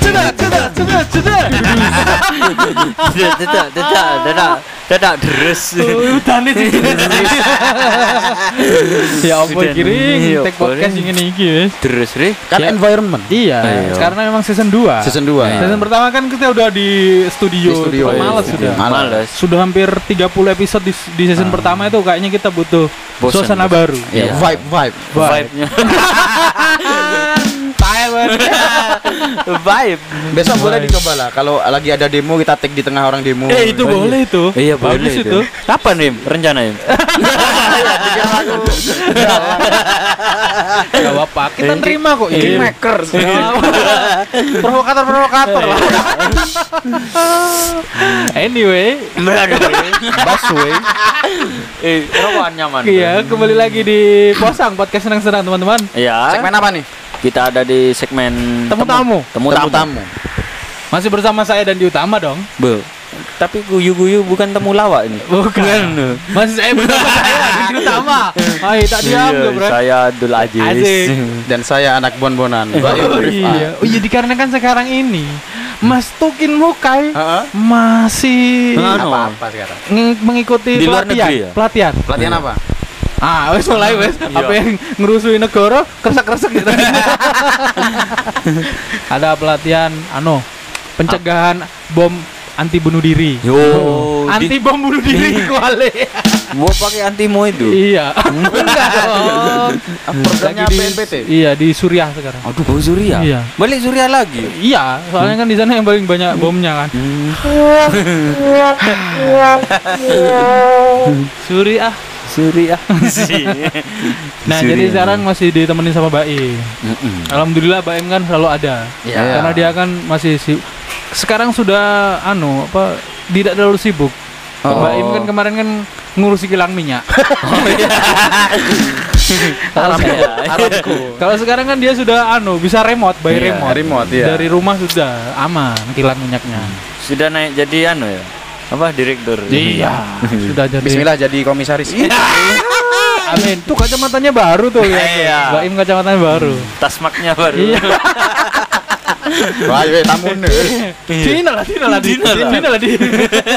Cedak, cedak, cedak, cedak. Tidak, tidak, tidak, tidak, tidak deres. Utane sih. Ya apa Iya, tek podcast ingin iki wis. Deres re. Kan Ya. environment. Iya, Ayo. karena memang season 2. Season 2. Season pertama kan kita udah di studio, Di studio, iya, males sudah. studio. Males. Sudah hampir 30 episode di, di season pertama itu kayaknya kita butuh suasana baru. Iya. vibe, vibe. Vibe-nya. Vibe. Besok boleh dicoba lah. Kalau lagi ada demo kita tag di tengah orang demo. Eh itu boleh itu. Iya Bagus boleh itu. Kapan nih rencana ya? Gak apa, kita terima kok ini. Makers. provokator provokator lah. anyway, Busway. Eh, rokokan nyaman. iya kembali lagi di Posang podcast senang-senang teman-teman. Iya. Segmen apa nih? Kita ada di segmen Temu tamu. Temu tamu. tamu. Masih bersama saya dan di utama dong. Be. Tapi guyu-guyu bukan temu lawak ini. Bukan. Masih saya bersama saya di utama. Hai, tak diam Iya, Bro. Saya Abdul Aziz. Asik. Dan saya anak bon-bonan. Oh iya, oh iya dikarenakan sekarang ini Mas Tukin Mukai Heeh. masih. Apa-apa sekarang? ng- mengikuti Di luar pelatihan, negeri ya? pelatihan. Pelatihan apa? Ah, wes mulai wes. Apa yang ngerusuin negara kresek-kresek gitu. Ada pelatihan anu pencegahan bom anti bunuh diri. Yo, anti di, bom bunuh diri kuale. gua pakai antimo itu. iya. Enggak. Programnya Lagi di- BNPT. Iya, di Suriah sekarang. Aduh, bau Surya. Iya. Balik Surya lagi. Iya, soalnya kan di sana yang paling banyak bomnya kan. Suriah. Surya. Nah, jadi sekarang masih ditemenin sama Baim. Alhamdulillah Baim kan selalu ada. Iya. Karena dia kan masih si sekarang sudah anu apa tidak terlalu sibuk. Oh. Baim kan kemarin kan ngurusi kilang minyak. Kalau Arabku. Kalau sekarang kan dia sudah anu bisa remote by Iya, remote. remote, iya. Dari rumah sudah aman kilang minyaknya. Sudah naik jadi anu ya. Apa direktur? Iya, sudah jadi. Bismillah jadi komisaris. Amin. Tuh kacamatanya baru tuh tuh. Iya. Baim kacamatanya baru. Tasmaknya baru. Iya. Wah, iya tamu nih. Dina lah, Dina lah, Dina lah. Dina lah, Dina.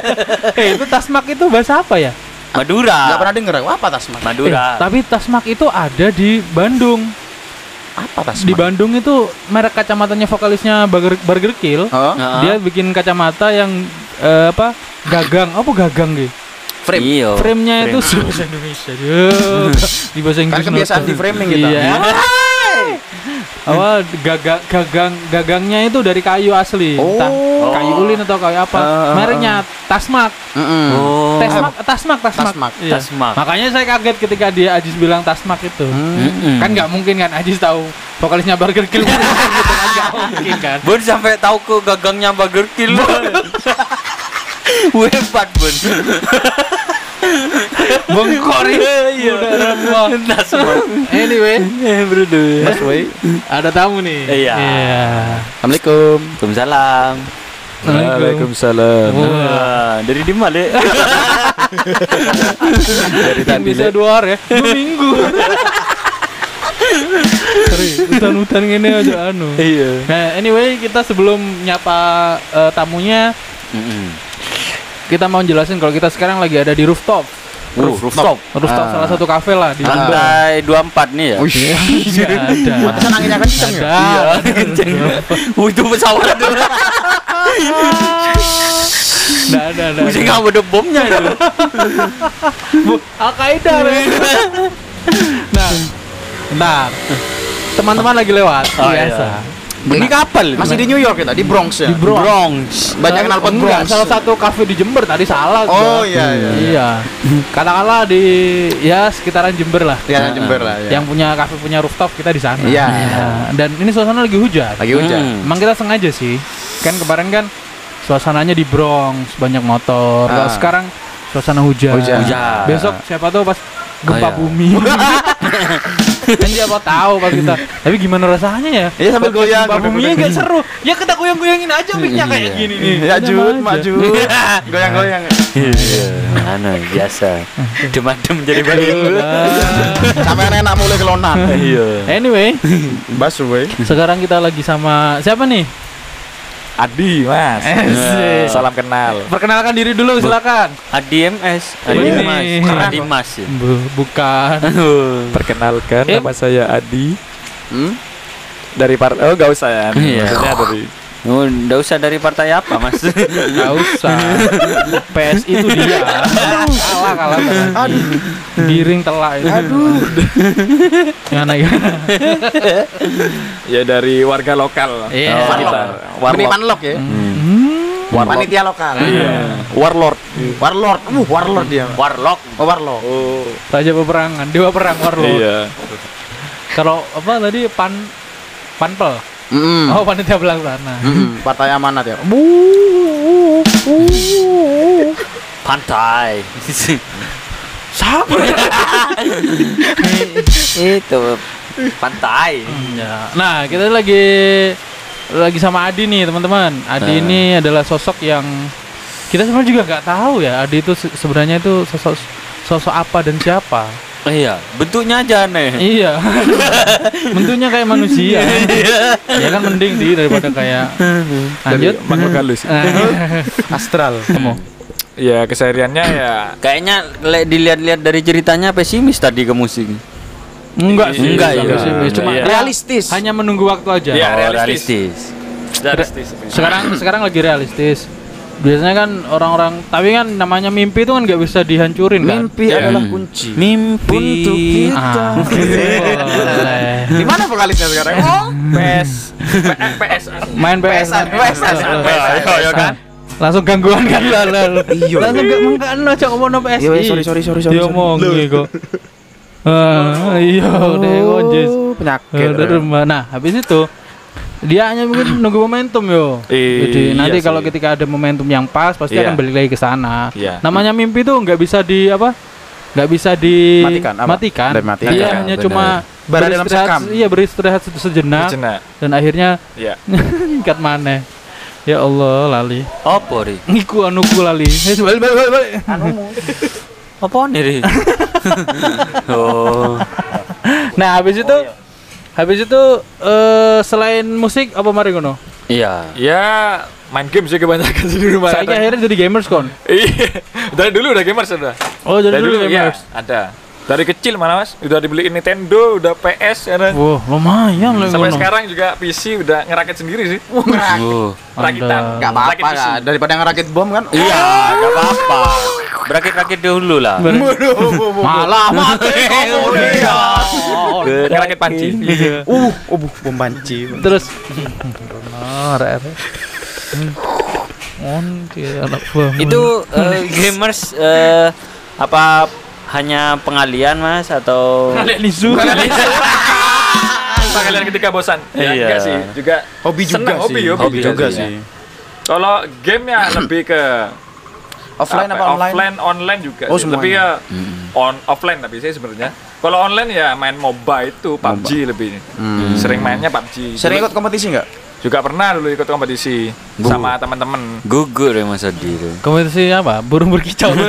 Eh, itu tasmak itu bahasa apa ya? Madura. Enggak pernah denger apa tasmak? Madura. Eh, tapi tasmak itu ada di Bandung. Apa tasmak? Di Bandung itu merek kacamatanya vokalisnya Burger, Burger Kill. Oh, Heeh. Dia bikin kacamata yang eh, apa? Gagang. Apa gagang gitu? frame. Iya. Frame-nya itu Frame. bahasa Indonesia. Di bahasa Inggris. Kan kebiasaan di framing kita. Iya. Awal gagang gagang gagangnya itu dari kayu asli. Oh. Entah kayu ulin atau kayu apa. Ah, ah, Mereknya Tasmak. Mm-mm. Oh. Tasmak, tasmak, tasmak. Tasmak. Iya. Tasmak. Makanya saya kaget ketika dia Ajis bilang tasmak itu. Kan nggak mungkin kan Ajis tahu vokalisnya Burger Kill gitu kan nggak mungkin kan. Bun sampai tahu ke gagangnya Burger Kill. Hebat, Bun. Bengkok Iya. Tasmak. Anyway, Eh, bro. Busway. ada tamu nih. Iya. Assalamualaikum. Waalaikumsalam. Waalaikumsalam. Wah, dari di mana? Dari tadi bisa dua hari ya, dua minggu. Sorry, hutan-hutan gini aja anu. Iya. Nah, anyway, kita sebelum nyapa eh, tamunya, kita mau jelasin kalau kita sekarang lagi ada di rooftop. Roof, rooftop. Rooftop Ah. salah satu kafe lah di. Lantai 24 nih ya. Wih. Iya, ada. Pantesan anginnya kan kenceng ya? Ada. Wih, itu pesawat tuh. Nggak ada, ada. Mesti nggak ada bomnya itu. Al Qaeda. nah, bentar. Teman-teman lagi lewat, Oh, biasa. Ini kapal. Masih di New York kita, di Bronx ya? Di Bronx. Bronx. Banyak kenal pot Bronx. salah satu kafe di Jember tadi salah Oh gua. iya iya. Iya. Katakanlah di ya sekitaran Jember lah. Ya Jember lah ya. Yang punya kafe punya rooftop kita di sana. Iya. Nah, dan ini suasana lagi hujan. lagi hujan. Hmm. Emang kita sengaja sih. Kan kemarin kan suasananya di Bronx banyak motor. Ah. sekarang suasana hujan. Hujan. Hujan. Besok siapa tahu pas gempa Oh, iya. bumi. kan siapa tahu pas kita tapi gimana rasanya ya Iya, sambil goyang. Buminya gak seru ya kita goyang goyangin aja mic-nya kayak gini nih Ya aja. maju. Goyang-goyang. Iya, anu biasa. Demam-demam jadi balik. Sampai enak mulai kelonan. Iya. anyway Basu we. sekarang kita lagi sama siapa nih Adi, Mas. Asik. Salam kenal. perkenalkan diri dulu silakan Adi MS, Adi. Mas. Adi Mas. ya. Bu- bukan Perkenalkan Eh. nama saya Adi Hmm? dari part Oh, enggak usah ya. Iya. Maksudnya dari nggak usah dari partai apa, Mas? Gak usah PS itu dia Kalah kalah Aduh Giring telak itu Aduh Gimana gimana ya dari warga lokal. Iya. Oh, kita. Ini Warlock. ya. Hmm. Warlock. Panitia lokal. Iya. Warlord. Warlord. Uh, warlord dia. Warlock. Oh, warlord. Oh. Raja peperangan Dewa perang Warlord Iya. Kalau apa tadi Pan Panpel Mm. Oh panitia pelaksana Mm-mm, Partai amanat ya. Pantai. Siapa Itu pantai. Ya. Nah, kita lagi lagi sama Adi nih, teman-teman. Adi Nah. ini adalah sosok yang kita sebenarnya juga nggak tahu ya. Adi itu se- sebenarnya itu sosok sosok apa dan siapa. Iya, bentuknya aja aneh. iya. Bentuknya kayak manusia. ya kan mending di daripada kayak lanjut. Makhluk halus. Astral. Kamu. Ya kesehariannya ya Kayaknya le- dilihat-lihat dari ceritanya pesimis tadi ke musik. Enggak sih. Enggak ya. pesimis. Cuma Iya. Realistis. hanya menunggu waktu aja. Iya. Oh, realistis. realistis. Sekarang sekarang lagi realistis. Biasanya kan orang-orang tapi kan namanya mimpi itu kan nggak bisa dihancurin kan. Mimpi Iya. adalah Hmm. kunci. Mimpi. Untuk kita. Ah. Di mana vokalisnya sekarang? Oh, PS. PS. main PS. Ayo, ayo kan. langsung gangguan kan lah. Iya. langsung gak mengkan aja ngomong no PS Iya, weh, sorry, sorry, sorry, sorry, omongi kok Ah, iya deh konjes Oh, penyakit. Rumah. nah habis itu dia hanya mungkin nunggu momentum yo Iya jadi nanti sih. kalau ketika ada momentum yang pas pasti Iya. akan balik lagi ke sana Iya. namanya mimpi tuh nggak bisa di apa nggak bisa di Matikan, apa? matikan. Dari matikan. Dia Iya, hanya cuma Berada dalam beristirahat- sekam. iya beristirahat se- sejenak Sejenak. dan akhirnya Ya. tingkat mana ya Allah lali Apa ri? Iku anuku lali. Eh, balik balik balik. balik. Apa nih ri? oh, Nah, habis itu habis itu eh selain musik apa mari ngono? iya. Ya main game sih kebanyakan sih di rumah. Saya akhirnya jadi gamers kon. Iya. Dari dulu udah gamers sudah. Oh, jadi Dari dulu dulu ya gamers. ada. Dari kecil mana mas, udah dibeliin Nintendo, udah PS, ya kan? Wah, lumayan lah Sampai ngono. sekarang juga PC udah ngerakit sendiri sih. Oh, Rakitan. Gak apa-apa daripada ngerakit bom kan. iya, nggak apa-apa. Berakit-rakit dulu lah. Malah mati kamu dia. Ngerakit panci. Uh, oh, bu- bom panci. Terus benar. On dia anak buah. Itu eh, gamers eh, apa hanya pengalian mas atau? nisu. Panggilan ketika bosan. Ya, Iya. enggak sih, juga Hobi juga senang, hobi, sih. hobi, Hobi juga, juga sih. sih. Kalau game ya lebih ke Offline apa online? Offline, online juga. Oh, sih. Lebih semuanya. ke on offline tapi saya sebenarnya. Kalau online ya main MOBA itu PUBG lebih. Hmm. Sering mainnya PUBG. Sering ikut kompetisi nggak? juga pernah dulu ikut kompetisi Bu. sama teman-teman. Gugur ya mas Adi itu. Kompetisi apa? Burung berkicau.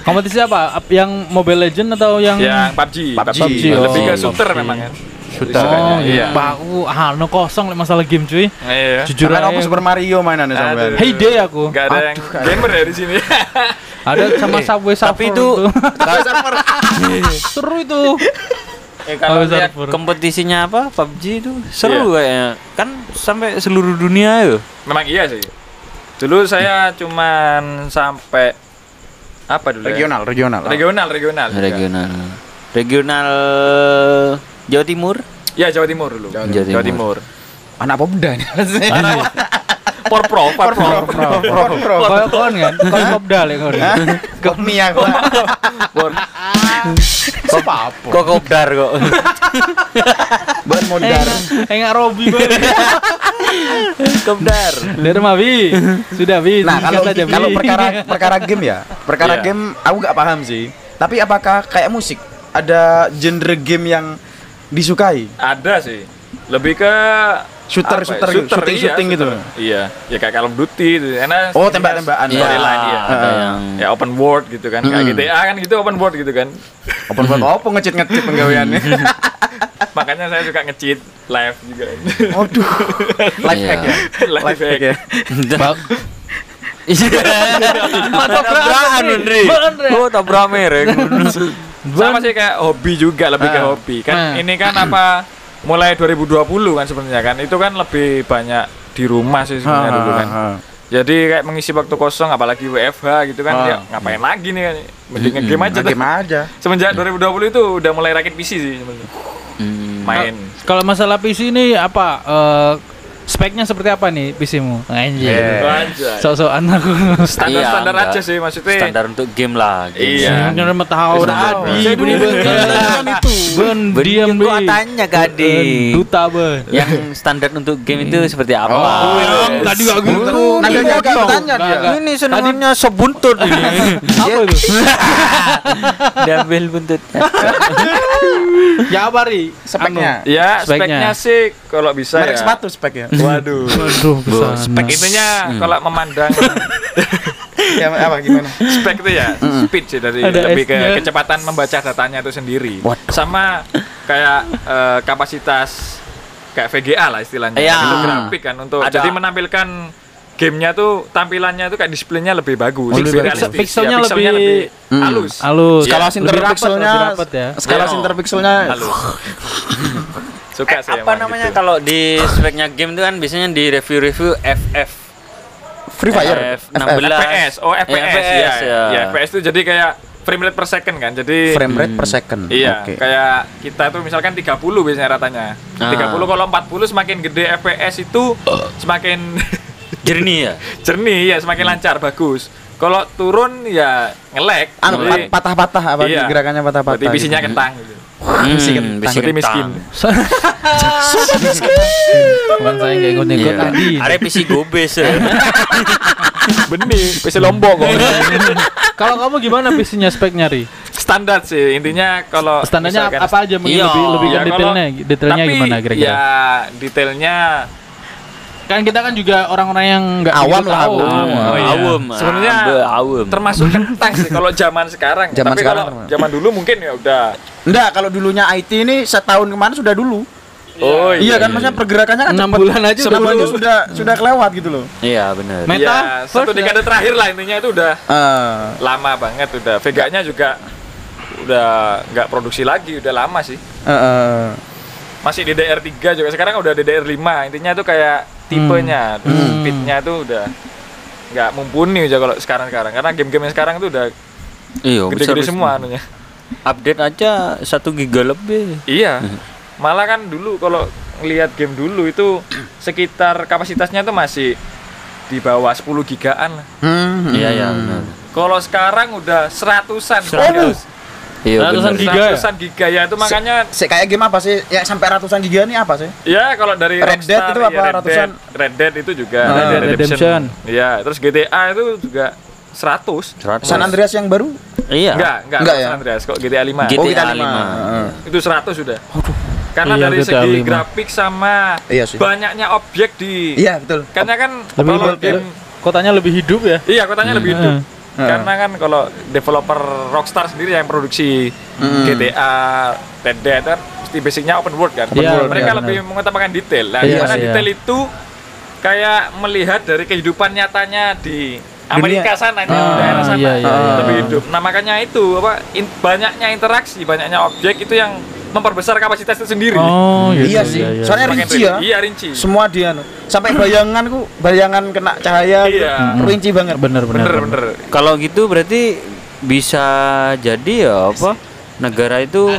Kompetisi apa? Ap- Yang Mobile Legend atau yang Yang PUBG, PUBG. lebih ke Oh, shooter PUBG. memang kan. Shooter. Sukanya, Oh, iya. iya. Aku ah no kosong lek masalah game cuy. Iya. Jujur aja. apa Super Mario sampai. Hey day aku. Gak ada yang gamer ya di sini. Ada sama Eh, Subway tapi Surfer itu seru itu. Eh, kalau Oh, lihat kompetisinya apa PUBG itu seru kayaknya. Kan sampai seluruh dunia ya. memang iya sih. Dulu saya cuman sampai apa dulu? ya? Regional, regional. Regional, regional. juga. Regional. Jawa Timur. Ya Jawa Timur dulu. Jawa Timur. Jawa Timur. Anak popda nih. Por pro, por pro. Kau kon kan? Kau kopdal ya kau. Kok Mia kok. Por. Kok apa? Kok kopdar kok. Ban modar. Enggak Robi banget. kopdar. Dari mah Bi. Sudah Bi. Nah, kalau kalau perkara perkara game ya, perkara Iya. game aku gak paham sih. Tapi apakah kayak musik? Ada genre game yang disukai? Ada sih. Lebih ke Shooter, apa ya? shooter, shooting, iya, shooting gitu. shooter. Iya, ya kayak Call of Duty gitu. Enak. Oh, tembak-tembakan. Iya, Storyline iya. ada Heeh. yang Ya open world gitu kan. Kayak Hmm. GTA kan gitu open world gitu kan. Open world apa ngecit-ngecit penggaweannya? Makanya saya suka nge-cheat live juga. Aduh. Life Iya. hack ya. live hack ya. Iya. Tabrakan, Andre. Oh, tabrak merek. Sama sih kayak hobi juga lebih ke Ah. hobi. Kan Ah. ini kan apa mulai 2020 kan sebenarnya kan. Itu kan lebih banyak di rumah sih sebenarnya dulu kan. Jadi kayak mengisi waktu kosong apalagi WFH gitu kan Ah. ya ngapain lagi nih kan. Mending nge-game aja. Game tuh. aja. Semenjak 2020 itu udah mulai rakit PC sih sebenarnya. Hmm. Main. Kalau masalah PC ini apa eh, speknya seperti apa nih PC-mu? Anjir. Yeah. Anjay. Sok-sokan aku. Standar-standar Iya, aja enggak. sih maksudnya. Standar untuk game lah. game. Iya. Yang mau tahu Standar. tadi. Saya dulu Ben itu. Ben diam gua Ben. tanya ke Adi. Ben, Duta ben. Yang standar untuk game itu seperti apa? Oh, Yang tadi gak gitu. Nadanya agak bertanya dia. Ini senengannya sebuntut ini. Apa itu? Diambil buntutnya. Ya apa? Speknya. Ya, Speknya. sih kalau bisa Merek ya. sepatu speknya. Waduh. Aduh, ke sana. Spek itunya kalau memandang ya apa gimana? spek itu ya speed sih dari Ada lebih ke kecepatan membaca datanya itu sendiri. Waduh. Sama kayak eh, kapasitas kayak VGA lah istilahnya. Iya. Itu grafik kan untuk Ada. jadi menampilkan gamenya tuh tampilannya tuh kayak displaynya lebih bagus, lebih lebih realistis. Pixelnya Ya, pixelnya lebih- Hmm. halus. Halus. Iya. Skala Lebih sinter rapat, pixelnya lebih ya. skala Iya. sinter pixelnya halus. Suka Eh, sih apa emang namanya gitu. kalau di speknya game itu kan biasanya di review-review FF. Free Fire. F16. FPS, oh FPS, Ya, ya, FPS, ya. ya. FPS itu jadi kayak frame rate per second kan, jadi Frame rate per second. Iya, Oke. kayak kita tuh misalkan 30 biasanya ratanya. Ah. 30 kalau 40 semakin gede FPS itu semakin Jernih ya. jernih ya, semakin lancar, bagus. Kalau turun ya ngelek. Anu, patah-patah apa Iya. gerakannya patah-patah. Berarti bisinya gitu. kentang gitu. Hmm, Bisi kentang. bisi Berarti miskin. Bukan saya nggak ikut-ikut Iya. tadi. Ada PC gobes. Benih, PC lombok kok. Kalau kamu gimana PC-nya speknya Ri? Standar sih, intinya kalau Standarnya misalkan- apa aja mungkin Iya. lebih lebih ke Ya, detailnya detailnya tapi gimana kira-kira? Ya, detailnya Kan kita kan juga orang-orang yang nggak Awam lah, tahu. awam. Oh, iya. Awam. Sebenarnya awam. termasuk kentang sih kalau zaman sekarang. Zaman Tapi sekarang kalau zaman dulu mungkin ya udah. Enggak, kalau dulunya IT ini setahun kemarin sudah dulu. Oh Iya kan maksudnya pergerakannya kan Enam cepet. bulan aja udah Semuanya dulu. sudah sudah kelewat gitu loh. Iya benar. Meta ya, satu first dekade terakhir lah intinya itu udah Eh, lama banget udah. Vega-nya juga udah nggak produksi lagi, udah lama sih. eh, eh. Masih DDR3 juga sekarang udah DDR5. Intinya tuh kayak tipenya, terus Hmm. speednya tuh udah nggak mumpuni aja kalau sekarang-sekarang karena game-game yang sekarang tuh udah Iya, gede-gede semua anunya. Update aja satu giga lebih. Iya. Malah kan dulu kalau ngelihat game dulu itu sekitar kapasitasnya tuh masih di bawah 10 gigaan lah. Hmm, Iya ya hmm. benar. Kalau sekarang udah seratusan. Seratus. Bos. Iya Ratusan benar. giga ya? Ratusan giga ya itu makanya Se kayak game apa sih? Ya sampai ratusan giga ini apa sih? ya kalau dari Red Dead itu apa, ya Red ratusan? Dead, Red Dead itu juga Ah, Red Dead Red Redemption. Iya, terus GTA itu juga 100. Seratus. San Andreas yang baru? Iya. Enggak, enggak, Enggak San ya? Andreas kok GTA 5. GTA Oh, lima. lima. Heeh. Itu 100 sudah. Karena Iya, dari GTA segi 5. grafik sama Iya sih. banyaknya objek di Iya, betul. Karena kan Lebih kalau lebih- game kotanya lebih hidup ya. Iya, kotanya lebih hidup. Heeh. Karena kan kalau developer Rockstar sendiri yang produksi Hmm. GTA, Red Dead kan mesti basicnya open world kan. Iya, Open world. Mereka benar, lebih mengutamakan detail. Nah, Iya gimana sih, detail iya. itu kayak melihat dari kehidupan nyatanya di Amerika sana di Ah, daerah sana iya, iya, iya. lebih hidup. Nah makanya itu apa in- banyaknya interaksi, banyaknya objek itu yang memperbesar kapasitas itu sendiri. Oh, gitu, Iya sih. Soalnya Semakin rinci ya. Iya rinci. Semua dia anu. sampai bayanganku, bayangan kena cahaya gitu. Iya. rinci banget. bener bener. Bener bener. Kalau gitu berarti bisa jadi ya apa negara itu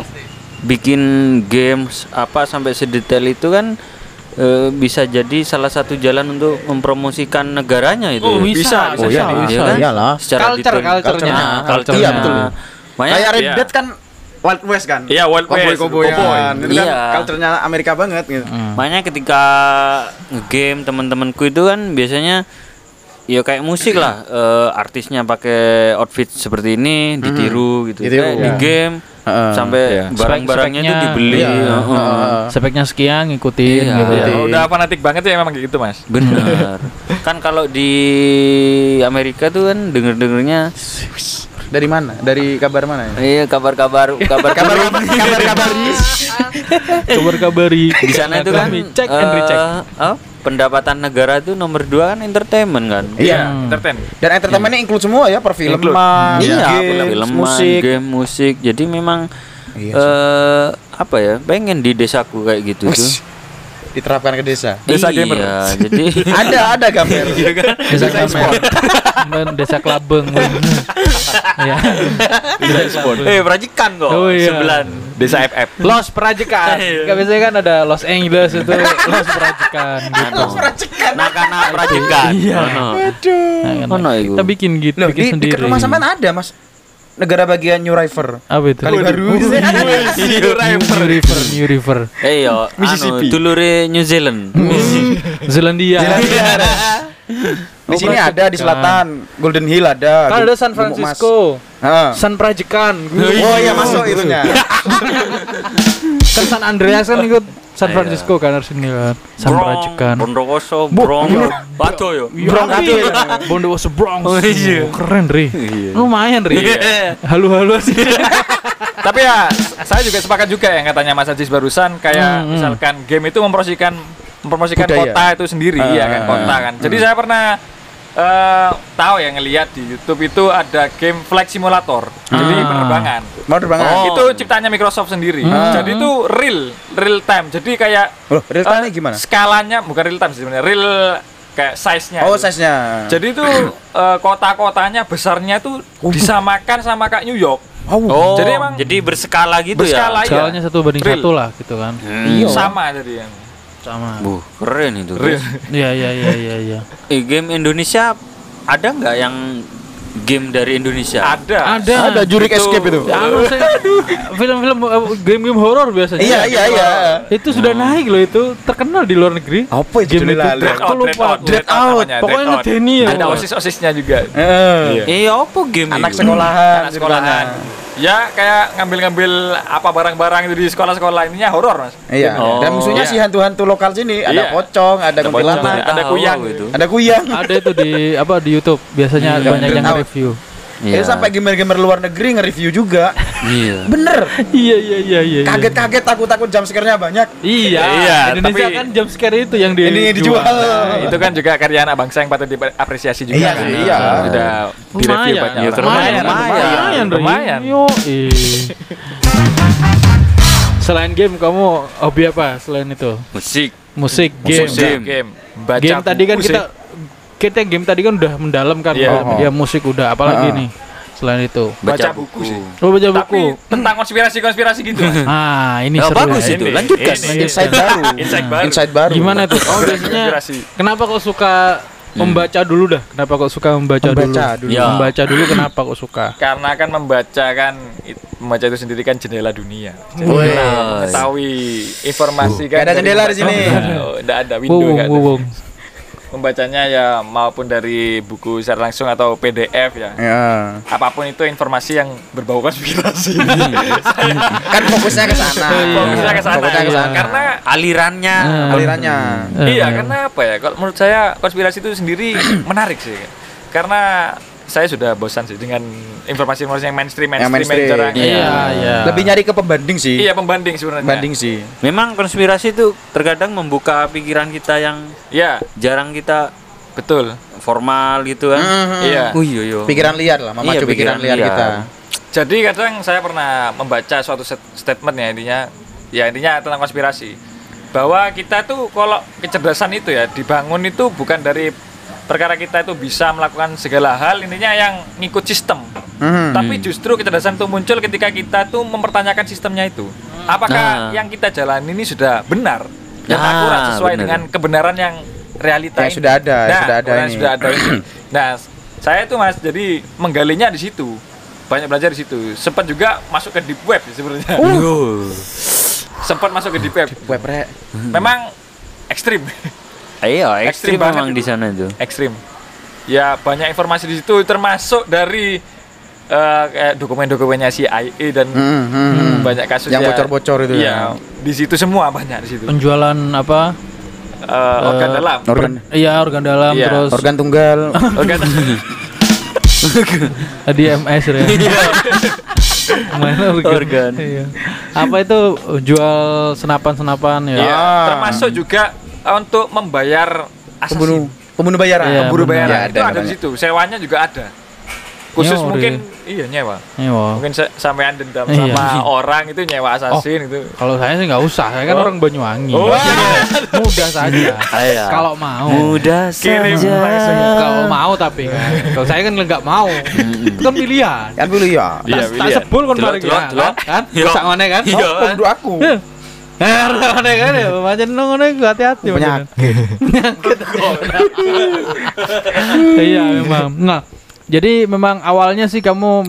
bikin games apa sampai sedetail itu kan eh, bisa jadi salah satu jalan untuk mempromosikan negaranya itu. Oh, ya. bisa, Bisa, bisa, iya, bisa. Iya kan? Iyalah. Secara Culture, culture-nya. Nah, Culture-nya. culture-nya. Iya, betul. Makanya Kayak Red Iya. Dead kan Wild West kan? Iya, Wild West. Cowboy. Itu kan Iya. culture-nya Amerika banget gitu. Hmm. Makanya ketika game teman-temanku itu kan biasanya ya kayak musik lah eh, artisnya pakai outfit seperti ini ditiru gitu Ditiru, Kayak di ya. game Heeh. sampai Iya. barang-barangnya itu dibeli iya. heeh. Heeh. Speknya sekian ngikutin Iya. gitu ya. Ngikutin. udah fanatik banget ya memang gitu mas bener kan kalau di Amerika tuh kan denger dengernya Dari mana? Dari kabar mana ya? iya kabar-kabar kabar Kabar kabar kabar Kabar-kabari di sana itu kan Kami cek and recheck. oh, pendapatan negara itu nomor dua kan entertainment kan? Iya. Hmm. entertain. Dan entertainmentnya include semua ya, perfilman, iya film musik. game musik. Jadi memang Iya eh apa ya pengen di desaku kayak gitu tuh Wih, Diterapkan ke desa. Desa iya, gamer. jadi ada ada gambar. Desa Klabeng. Men, Desa Klabeng. Iya. Desa Klabeng. eh perajikan kok Oh, iya. sebelah desa FF Los Perajikan. Gak biasanya kan ada Los Angeles itu Los Perajikan gitu. nakana perajikan Iya. Ono. Nah, kan, Ono iku. Kita bikin gitu, Loh, bikin di sendiri. dekat rumah sampean ada, Mas. Negara bagian New River. Apa itu? Kali baru. New River, New River. eh yo Mississippi. anu dulure New Zealand Zelandia. Di sini ada di selatan, Golden Hill ada. Kan ada San. Francisco. San Perajikan. Oh iya masuk itunya. Kan San Andreas kan ikut San Iya. Francisco kan harus ini kan. San Brong, Perajikan. Bondowoso Brong Waduh yo Bronx itu Bondowoso Bronx. Oh, iya. Oh, Keren, Ri. Iya. Lumayan, Ri. Iya. Halo-halo sih. tapi ya saya juga sepakat juga yang katanya Mas Ajis barusan kayak Hmm, hmm. misalkan game itu mempromosikan mempromosikan Budaya. kota itu sendiri ya kan Ah, kota kan jadi saya pernah eh, tahu ya ngelihat di YouTube itu ada game flight simulator jadi Ah. penerbangan Mau terbang. Oh. itu ciptanya Microsoft sendiri Hmm. jadi itu real real time jadi kayak Loh, real time eh, gimana? skalanya bukan real time sih sebenarnya real kayak size-nya Oh, size-nya. jadi itu eh, kota-kotanya besarnya tuh disamakan sama kayak New York Oh, Jadi emang jadi berskala gitu berskala ya. Skalanya satu banding Real. satu lah gitu kan. Hmm. sama jadi Sama. Buh, keren itu. Guys. Iya, iya, iya, iya, iya. Eh, game Indonesia ada nggak yang game dari Indonesia? ada Ada. Ada Jurik Itu- Escape itu. Ya, anu, film-film eh, game-game horor biasanya. Iya, iya, iya. Itu sudah naik loh itu terkenal di luar negeri. Apa itu Game itu? Dread Out, lupa. Out, Dread Out. Pokoknya ngedeni ya. Ada osis-osisnya juga. Iya. Eh, apa game anak itu? sekolahan, Anak sekolahan. Ya kayak ngambil-ngambil apa barang-barang itu di sekolah-sekolah ininya horor, Mas. Iya. Oh. Dan musuhnya Iya. si hantu-hantu lokal sini, ada Iya. pocong, ada Ada kuntilanak, ada kuyang. ada kuyang. Ada itu di apa di YouTube biasanya Iya, banyak yang review. Iya. Itu sampai gamer-gamer luar negeri nge-review juga. Iya. Bener. iya iya iya iya. iya. Kaget-kaget takut-takut jam scare-nya banyak. Iya. Iya, Indonesia tapi- kan jump scare itu yang di Ini yang dijual. Nah, itu kan juga karya anak bangsa yang patut diapresiasi juga. Iya kan. iya. Sudah direview Lumayan, banyak Ya, orang. lumayan, lumayan, lumayan, lumayan. Yo, Selain game kamu hobi apa selain itu? Musik. Musik, game. Musik, game, game. Baca game tadi kan buku kita sih. Kita game tadi kan udah mendalam kan Iya. kalau dia musik udah apalagi Ah. nih selain itu baca buku sih. oh baca Tapi buku tentang konspirasi-konspirasi gitu. Mas. ah ini Oh, seru bagus ya. itu. Lanjutkan. ini. Insight baru. Insight baru. Insight baru. gimana tuh oh biasanya Konspirasi. kenapa kok suka membaca dulu dah kenapa kok suka membaca, Membaca dulu, dulu. Ya. membaca dulu kenapa kok suka Karena kan membaca kan it- membaca itu sendiri kan jendela dunia. Kita mengetahui informasi kan. Ada jendela di sini. Oh, Nggak ada window wowong. Membacanya ya maupun dari buku secara langsung atau PDF ya. Ya. Apa pun itu informasi yang berbau konspirasi. Kan fokusnya ke sana. Fokusnya ke sana. Fokusnya ke sana. Karena Alirannya. Ah. alirannya. Iya, eh. karena apa ya? Kalau menurut saya konspirasi itu sendiri menarik sih. Karena saya sudah bosan sih dengan informasi-informasi yang mainstream, Yang mainstream, mainstream. jarang. iya iya Lebih nyari ke pembanding sih. Iya, pembanding sebenarnya. Pembanding sih. Memang konspirasi itu terkadang membuka pikiran kita yang Iya, jarang kita betul. formal gitu kan. Iya. Oh iya iya. Pikiran liar lah, memacu Iya, pikiran, pikiran liar liar. kita. Jadi kadang saya pernah membaca suatu statement ya intinya ya intinya tentang konspirasi bahwa kita tuh kalau kecerdasan itu ya dibangun itu bukan dari perkara kita itu bisa melakukan segala hal intinya yang ngikut sistem. Mhm. Tapi justru kecerdasan itu muncul ketika kita tuh mempertanyakan sistemnya itu. Apakah Nah. yang kita jalani ini sudah benar dan Ah, akurat sesuai benar. dengan kebenaran yang realita Yang ini? sudah ada, Nah, sudah ada ini. sudah ada ini. Nah, saya tuh Mas jadi menggalinya di situ. Banyak belajar di situ. Sempat juga masuk ke deep web sebenarnya. Yo. Sempat masuk ke deep web. Web rek. Memang ekstrim. Iya, Ekstrim ekstrim banget memang di sana itu. ekstrim. ya banyak informasi di situ termasuk dari eh, kayak dokumen-dokumennya CIA dan Hmm, hmm, hmm. banyak kasus Yang ya. bocor-bocor itu ya. Iya, di situ semua banyak di situ. Penjualan apa? Eh, organ Eh, dalam. Organ Iya, organ dalam Iya. terus organ tunggal. Organ di MS ya. Mana organ? Organ. Iya. Apa itu jual senapan-senapan ya? Iya, Ah. termasuk juga untuk membayar Pembunuh assassin. pembunuh bayaran. Iya, Pemburu benar. bayaran Ya, itu ada di situ. Sewanya juga ada. Khusus Nyewa mungkin deh. iya nyewa. Nyewa. Mungkin se- sampean dendam Iya. sama orang itu nyewa assassin itu. Kalau saya sih nggak usah, saya kan Oh. orang Banyuwangi. Oh. Mudah saja. Iya. Kalau mau. Mudah saja. Kalau mau tapi kan. Kalau saya kan nggak mau. Itu kan pilihan. Kan dulu ya. Iya, Tak- pilihan. sebul kan mari delok, kan. Kan? Iya. Sak ngene kan? Iya. Oh, pembunuh aku. Kan ya, macam ngono iku hati-hati. Penyakit. Iya memang. Nah, jadi memang awalnya sih kamu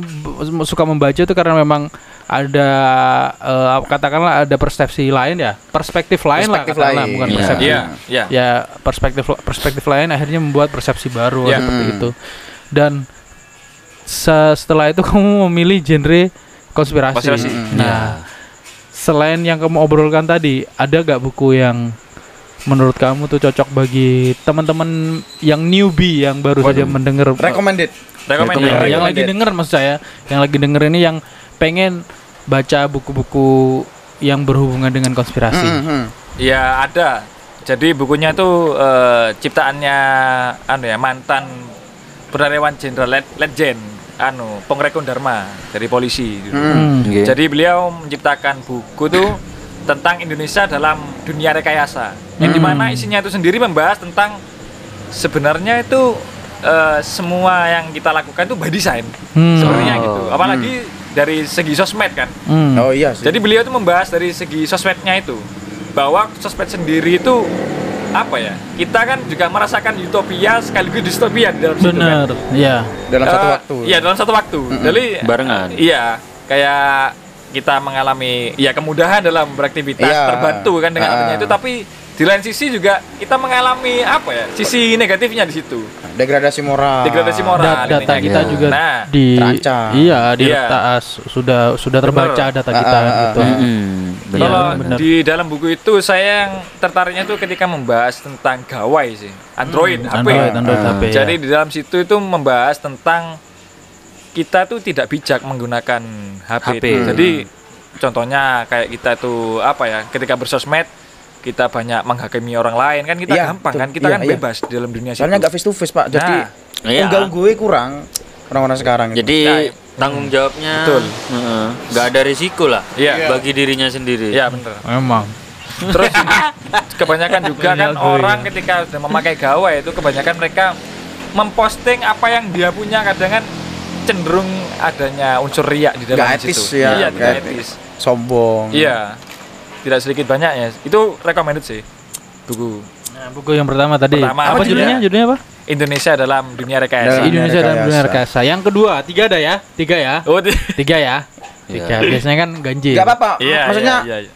suka membaca itu karena memang ada eh, katakanlah ada persepsi lain ya, perspektif lain Perspektif lah katakanlah, lain. bukan Iya. persepsi. Iya, iya. Ya perspektif perspektif lain akhirnya membuat persepsi baru Iya. seperti Hmm. itu. Dan se- setelah itu kamu memilih genre konspirasi. Konspirasi. Nah, selain yang kamu obrolkan tadi, ada gak buku yang menurut kamu tuh cocok bagi teman-teman yang newbie yang baru saja mendengar Recommended. Iya, ya. yang lagi denger maksud saya, yang lagi denger ini yang pengen baca buku-buku yang berhubungan dengan konspirasi. Hmm, hmm. Ya ada. Jadi bukunya itu eh, ciptaannya anu ya mantan Purnawirawan Jenderal Letjen anu Pongrekon Dharma dari polisi. gitu. Hmm. Nggih. Jadi beliau menciptakan buku tuh tentang Indonesia dalam dunia rekayasa. Yang di mana isinya itu sendiri membahas tentang sebenarnya itu eh, semua yang kita lakukan itu by design. Hmm. Sebenarnya Oh. gitu. Apalagi dari segi sosmed kan. Hmm. Oh iya sih. Jadi beliau itu membahas dari segi sosmednya itu bahwa sosmed sendiri itu apa ya? Kita kan juga merasakan utopia sekaligus distopia di dalam situ Bener, kan. ya. dalam satu Eh, waktu. Iya, dalam satu waktu. Jadi Barengan. Iya, kayak kita mengalami ya kemudahan dalam beraktivitas, Iya. terbantu kan dengan adanya itu tapi di lain sisi juga kita mengalami apa ya? Sisi negatifnya di situ. Degradasi moral. Degradasi moral. Da- data intinya kita gitu. juga Nah, di Terancam. iya di Iya. retas sudah sudah terbaca Bener. data kita Ah, ah, gitu. ah. Mm-mm. Benar, Kalau benar. di dalam buku itu saya yang tertariknya itu ketika membahas tentang gawai sih, Android, HP. Hmm, Android, Android Ah. HP. Jadi ya. di dalam situ itu membahas tentang kita tuh tidak bijak menggunakan HP. HP. itu. Jadi contohnya kayak kita tuh apa ya, ketika bersosmed kita banyak menghakimi orang lain kan kita Iya, gampang betul. kan kita Iya, kan iya. bebas di dalam dunia Soalnya situ. nggak face to face pak. Jadi Nah, iya. unggal gue kurang orang-orang sekarang. itu. Jadi Ya, iya. tanggung jawabnya Betul. heeh, nggak ada risiko lah Iya. bagi dirinya sendiri. Iya bener. Memang. Terus kebanyakan juga kan Banyak gue, orang ya. ketika sudah memakai gawai itu kebanyakan mereka memposting apa yang dia punya kadang kan cenderung adanya unsur riak di dalam Nggak etis situ. ya, Iya, etis. etis. Sombong. Iya. Tidak sedikit banyak ya. Itu recommended sih. Buku Nah, buku yang pertama tadi. Pertama, apa apa judulnya? judulnya? Judulnya apa? Indonesia dalam dunia rekayasa. Dalam- Indonesia dan rekayasa. dunia rekayasa. Yang kedua, tiga ada ya? Tiga ya? Oh, Tiga ya? Tiga. Biasanya kan ganjil. Gak apa-apa. Iya, Maksudnya iya, iya, iya.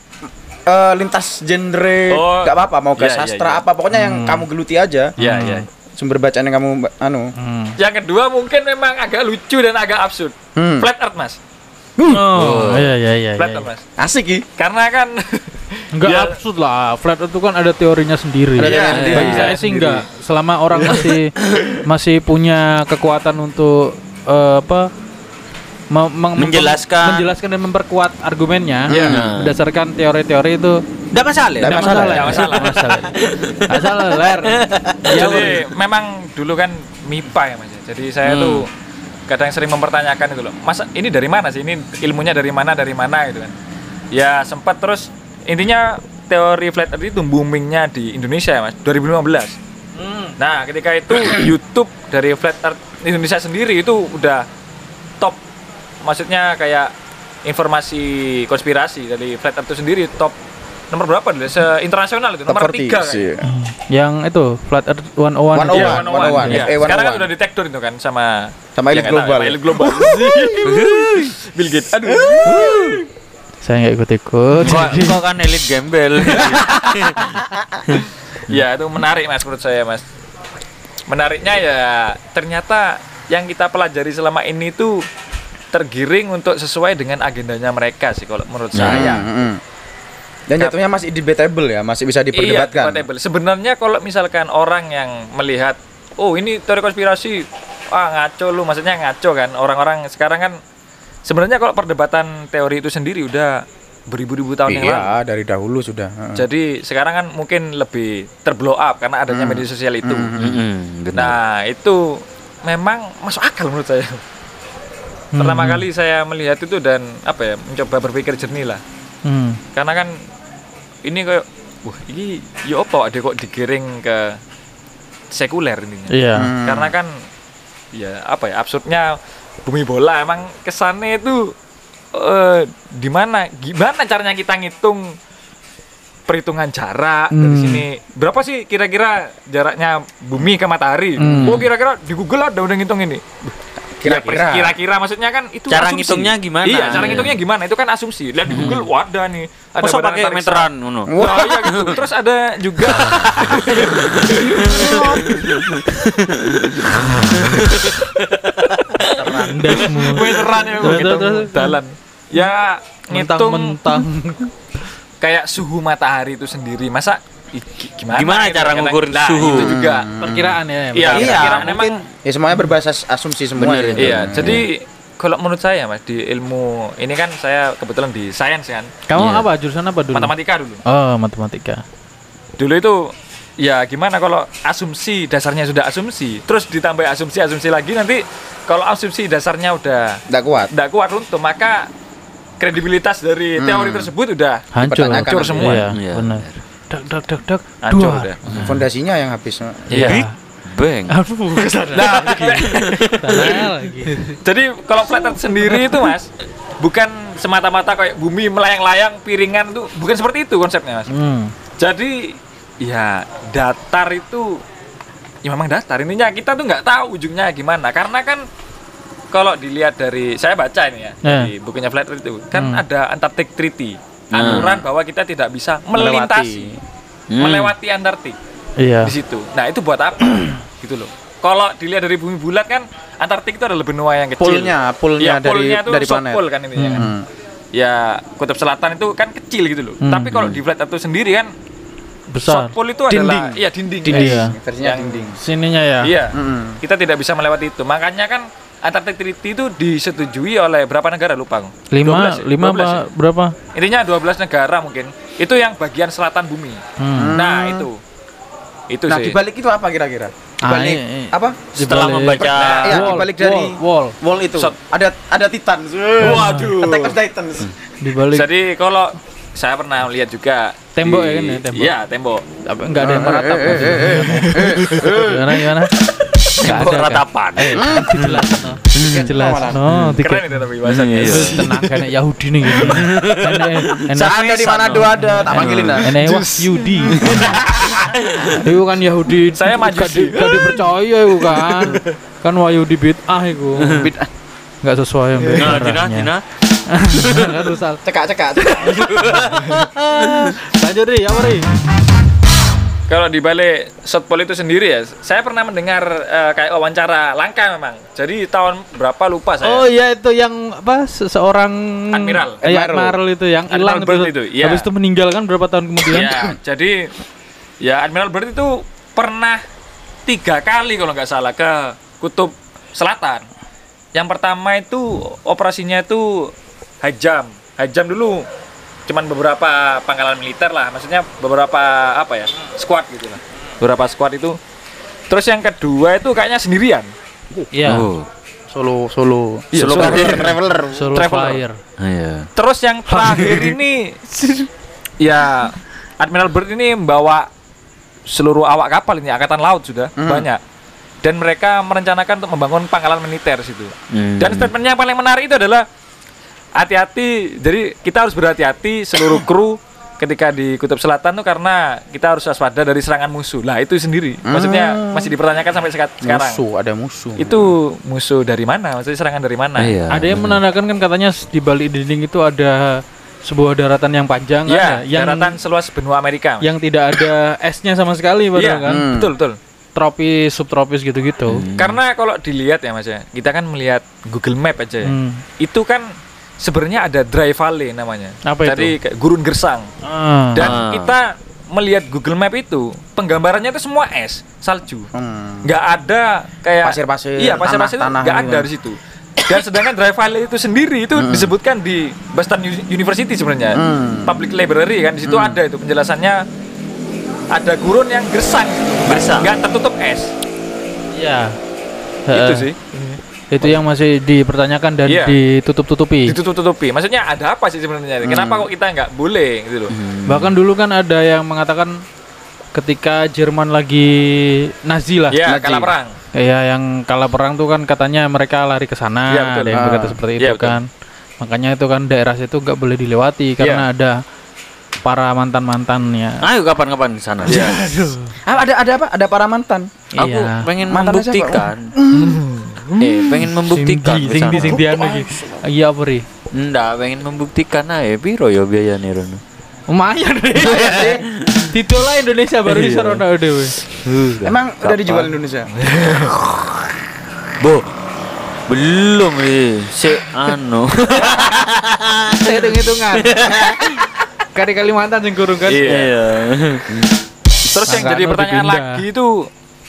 eh, lintas genre. Oh, Gak apa-apa. Mau ke iya, iya, sastra iya. apa. Pokoknya yang Hmm. kamu geluti aja. Iya, iya. Sumber bacaan yang kamu anu. Hmm. Yang kedua mungkin memang agak lucu dan agak absurd. Hmm. Flat Earth, Mas. Oh, iya iya iya. Flat iya. Earth, Mas. Asik ya. Karena kan Enggak Ya. absurd lah. Flat Earth itu kan ada teorinya sendiri. Ada Iya, teorinya sendiri. Bagi saya sih enggak. Selama orang masih masih punya kekuatan untuk eh, apa? Menjelaskan. menjelaskan dan memperkuat argumennya Iya. berdasarkan teori-teori itu Nggak masalah. Nggak Nggak masalah. Nggak masalah. Nggak masalah. Masalah, ler. Ya, Jadi memang dulu kan MIPA ya Mas. ya. Jadi saya Hmm. tuh kadang sering mempertanyakan itu loh. Masa ini dari mana sih? Ini ilmunya dari mana? Dari mana gitu kan. Ya sempat terus intinya teori flat earth itu boomingnya di Indonesia ya Mas 2015. Nah, ketika itu YouTube dari flat earth Indonesia sendiri itu udah top maksudnya kayak informasi konspirasi dari flat earth itu sendiri top nomor berapa dulu? Se internasional itu Top nomor 40 tiga kan. sih. yang itu Flat Earth 101. 101. itu. Iya, 101, iya. FA 101. Sekarang kan udah detektor itu kan sama Sama elit yang global. sama elit global. Bill Gates. Aduh. Saya nggak ikut-ikut. Kok, kok kan elit gembel. Ya, itu menarik Mas menurut saya, Mas. menariknya ya ternyata yang kita pelajari selama ini tuh tergiring untuk sesuai dengan agendanya mereka sih kalau menurut Nah, saya. mm, mm. Dan jatuhnya masih debatable ya, masih bisa diperdebatkan. Iya, debatable. Sebenarnya kalau misalkan orang yang melihat, oh ini teori konspirasi, ah ngaco lu, maksudnya ngaco kan. Orang-orang sekarang kan sebenarnya kalau perdebatan teori itu sendiri udah beribu-ribu tahun yang lalu. Iya, dari dahulu sudah. Jadi sekarang kan mungkin lebih terblow up karena adanya media sosial itu. Mm-mm, benar. Nah itu memang masuk akal menurut saya. Pertama kali saya melihat itu dan apa ya mencoba berpikir jernih lah. Hmm. Karena kan ini kayak wah ini ya apa ada kok digiring ke sekuler intinya. Iya. Hmm. Karena kan ya apa ya absurdnya bumi bola emang kesannya itu eh di mana gimana caranya kita ngitung perhitungan jarak dari Hmm. sini berapa sih kira-kira jaraknya bumi ke matahari Hmm. oh kira-kira di Google ada udah ngitung ini Kira-kira. kira-kira maksudnya kan itu Cara asumsi. ngitungnya gimana? iya cara Iya. ngitungnya gimana itu kan asumsi lihat di Google wah ada nih ada Masa pakai meteran ngono? Wah, iya gitu. Terus ada juga meteran ya gitu dalan. Ya ngitung Mentang-mentang. kayak suhu matahari itu sendiri. Masa gimana? Gimana gitu cara ngukur Nah, suhu? Itu juga. Perkiraan ya. Iya, Iya, mungkin ya semuanya berbasis asumsi semua Bener ya. itu. Iya, jadi kalau menurut saya Mas di ilmu ini kan saya kebetulan di sains kan, Kamu Iya. apa jurusan apa dulu? matematika dulu. Oh, matematika. Dulu itu ya gimana kalau asumsi dasarnya sudah asumsi, terus ditambah asumsi-asumsi lagi nanti kalau asumsi dasarnya udah Tidak kuat. tidak kuat runtuh maka kredibilitas dari teori tersebut udah Hancur. Hancur semua. Iya, Iya. benar. Dak dak dak dak. Dua. udah. Fondasinya yang habis. Iya. Big Bang. Aduh, ke sana Nah, lagi. jadi kalau flat earth sendiri itu mas bukan semata-mata kayak bumi melayang-layang piringan tuh bukan seperti itu konsepnya mas. Hmm. Jadi ya datar itu ya memang datar intinya kita tuh nggak tahu ujungnya gimana karena kan kalau dilihat dari saya baca ini ya Eh. di bukunya Flat Earth itu kan Hmm. ada Antarctic Treaty Hmm. Aturan bahwa kita tidak bisa melintasi Hmm. melewati Antartik Iya. di situ. Nah itu buat apa? gitu loh. Kalau dilihat dari bumi bulat kan Antartik itu adalah benua yang kecil. Poolnya, poolnya Iya, dari itu dari planet. Kan intinya kan. Hmm. Ya kutub selatan itu kan kecil gitu loh. Hmm. Tapi kalau di Flat itu sendiri kan Besar. South Pole itu Dinding. adalah iya dinding. Dinding. Iya. Versinya Yang- dinding. Sininya ya. Iya. Mm-mm. Kita tidak bisa melewati itu. Makanya kan Antarctic Treaty itu disetujui oleh berapa negara lupa aku. Lima, 12 ya? lima 12 apa ya? berapa? Intinya 12 negara mungkin. Itu yang bagian selatan bumi. Hmm. Nah, itu. Itu Nah, sih. dibalik itu apa kira-kira? Ah, Dibalik iya, iya. apa? Setelah Dibalik- membaca Nah, iya, Wall, dibalik dari wall, wall. wall itu. Shot. Ada ada Titan. Waduh. Attack of Titans. Di balik Jadi kalau saya pernah lihat juga Tembok di- ya kan ya, tembok? Iya, tembok. apa enggak ada yang meratap. Gimana gimana? Tembok ada. kan? ratapan. Eh, nanti jelas. no. Jelas. No, tiga. Keren itu tapi bahasanya. Iya. itu. Tenang kayak Yahudi nih gitu. Ada di mana dua ada, tak panggilin dah. enak wah Yahudi. Itu kan Yahudi. Saya maju Gak di- gak dipercaya itu kan. Kan Yahudi bid'ah itu. Bid'ah. Enggak sesuai yang Nah, Dina, Dina. Cekak cekak. Lanjut Ri, apa Ri? Kalau di balik South Pole itu sendiri ya, saya pernah mendengar eh, kayak wawancara langka memang. Jadi tahun berapa lupa saya. Oh iya itu yang apa seseorang Admiral. eh, Admiral. Admiral itu yang Admiral hilang Byrd itu, iya. Habis itu meninggal kan berapa tahun kemudian? Ya, jadi ya Admiral Byrd itu pernah tiga kali kalau nggak salah ke kutub selatan. Yang pertama itu operasinya itu hajam, hajam dulu. Cuman beberapa pangkalan militer lah, maksudnya beberapa apa ya squad gitu lah. Beberapa squad itu. Terus yang kedua itu kayaknya sendirian. Iya. Oh. Solo solo. Iya, Solo solo. traveler. Solo Traveler. Flyer. Iya. Terus yang terakhir ini ya Admiral Byrd ini membawa seluruh awak kapal ini angkatan laut sudah Hmm. banyak dan mereka merencanakan untuk membangun pangkalan militer situ. Hmm. Dan statementnya yang paling menarik itu adalah hati-hati. Jadi kita harus berhati-hati seluruh kru ketika di kutub selatan tuh karena kita harus waspada dari serangan musuh. Lah itu sendiri. Maksudnya masih dipertanyakan sampai seka- sekarang. Musuh, ada musuh. Itu musuh dari mana? Maksudnya serangan dari mana? Iya. Ada yang menandakan kan katanya di balik dinding itu ada sebuah daratan yang panjang kan Iya, ya? yang daratan seluas benua Amerika. yang tidak ada esnya sama sekali padahal kan. Hmm. betul betul. tropis, subtropis gitu-gitu. Karena kalau dilihat ya Mas ya, kita kan melihat Google Map aja ya. Hmm. Itu kan sebenarnya ada dry valley namanya. Apa itu? Jadi kayak gurun gersang. Ah. Dan Ah. kita melihat Google Map itu, penggambarannya itu semua es, salju. Hmm. Nggak ada kayak Pasir-pasir, Iya, pasir-pasir itu tanah-tanah nggak gitu. ada di situ. Dan sedangkan Dry Valley itu sendiri itu disebutkan di Boston University sebenarnya. Hmm. Public Library kan di situ ada itu penjelasannya ada gurun yang gersang, Gersang. nggak tertutup es. Iya. Itu sih. Itu yang masih dipertanyakan dan Iya. ditutup-tutupi. Ditutup-tutupi. Maksudnya ada apa sih sebenarnya? Kenapa kok kita nggak boleh gitu loh? Bahkan dulu kan ada yang mengatakan ketika Jerman lagi Nazi lah. Ya, Nazi. kalah perang. Ya, yang kalah perang tuh kan katanya mereka lari ke sana, Iya, betul. ada yang Ah. berkata seperti Iya, itu betul. kan. Makanya itu kan daerah situ nggak boleh dilewati karena ada para mantan-mantannya. Ayo kapan-kapan di sana. Iya. Ah, ada ada apa? Ada para mantan. Aku Iya. pengen Mantannya siapa? membuktikan. eh, pengen membuktikan. Sing di- sing di sana. sing di anu. Iya apa ri? Pengen membuktikan aja piro ya biayanya Rono. Lumayan deh. Titulah Indonesia baru di Iya. Sarona dewe. Emang udah dijual Indonesia? Bo. Belum eh. Si anu. Saya hitung-hitungan. Kali Kalimantan sing kurung kan. Iya. Terus yang jadi pertanyaan lagi itu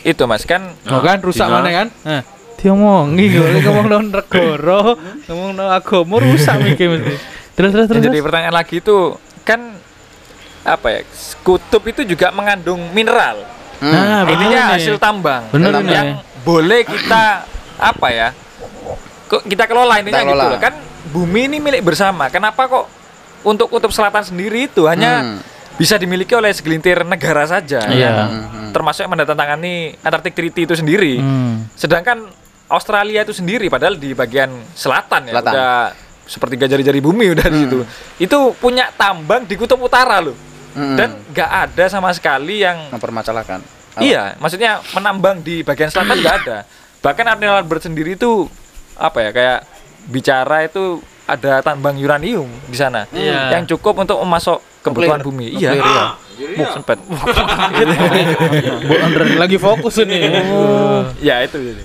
itu Mas kan Oh kan rusak mana kan? Nah, diomongi gue ngomong nang negara, ngomong nang agama rusak mikir mesti. Terus terus terus. yang jadi pertanyaan lagi itu kan apa ya? Kutub itu juga mengandung mineral. Nah, bener Intinya hasil tambang. Bener yang nih. boleh kita apa ya? Kok kita kelola intinya Kita gitu loh. Kan bumi ini milik bersama. Kenapa kok untuk kutub selatan sendiri itu hanya Hmm. bisa dimiliki oleh segelintir negara saja? Iya. Hmm. Termasuk yang menandatangani Antarctic Treaty itu sendiri. Hmm. Sedangkan Australia itu sendiri padahal di bagian selatan ya Selatan. udah sepertiga jari-jari bumi udah di situ. Itu punya tambang di kutub utara loh. Hmm. Dan nggak ada sama sekali yang mempermasalahkan. Apa? Iya, maksudnya menambang di bagian selatan nggak ada. Bahkan Admiral Byrd sendiri itu apa ya kayak bicara itu ada tambang uranium di sana Iya. yang cukup untuk memasok kebutuhan Nuklir. bumi. Iya. Nuklir, iya. Buh, sempet. Bu Andre lagi fokus ini. ya itu. jadi.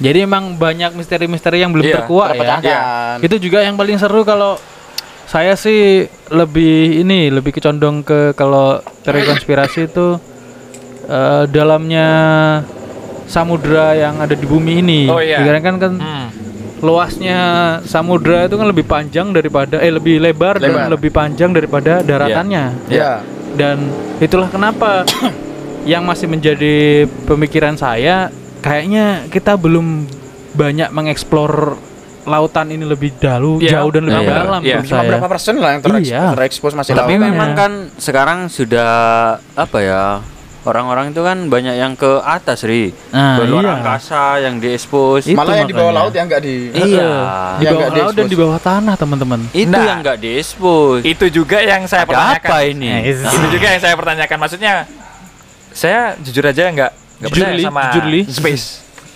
Jadi emang banyak misteri-misteri yang belum Iya, terkuak ya. terpecahkan. Itu juga yang paling seru kalau saya sih lebih ini lebih kecondong ke kalau teori konspirasi itu eh, dalamnya samudra yang ada di bumi ini. Oh, iya. Dikarenakan kan Hmm. Luasnya samudra itu kan lebih panjang daripada eh lebih lebar, dan Lebar. lebih panjang daripada daratannya. Iya. Dan itulah kenapa yang masih menjadi pemikiran saya kayaknya kita belum banyak mengeksplor lautan ini lebih dahulu, Iya. jauh dan lebih Iya. dalam Iya. menurut Cuma saya. berapa persen lah yang terekspos, Iya. terekspos masih Tapi lautan. memang kan sekarang sudah apa ya? Orang-orang itu kan banyak yang ke atas, Ri. Nah, ke luar iya. angkasa yang diekspos. Malah yang di bawah laut yang enggak di Iya. di Yang bawah laut dan diekspos. di bawah tanah, teman-teman. Itu Nah. yang enggak diekspos. Itu juga yang saya Ada pertanyakan. apa ini? Eh, Itu juga yang saya pertanyakan. Maksudnya saya jujur aja nggak nggak Jujur, percaya Li, sama jujur, Li. space.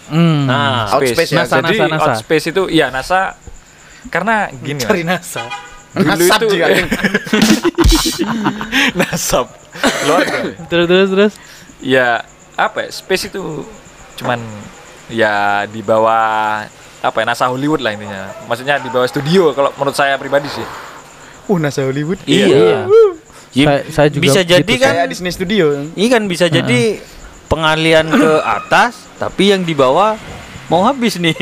Hmm. Nah, Outspace ya. NASA, Jadi NASA, NASA. outspace itu iya NASA karena gini Mas. NASA. Dulu Nasab itu- juga. Nasab. Keluarga. Terus terus terus. ya apa ya? Space itu cuman ya di bawah apa ya NASA Hollywood lah intinya. Maksudnya di bawah studio kalau menurut saya pribadi sih. Uh, NASA Hollywood. Iya. Ya, Saya- saya juga bisa jadi kan Kayak Disney Studio. Iya kan bisa jadi pengalian ke atas tapi yang di bawah mau habis nih.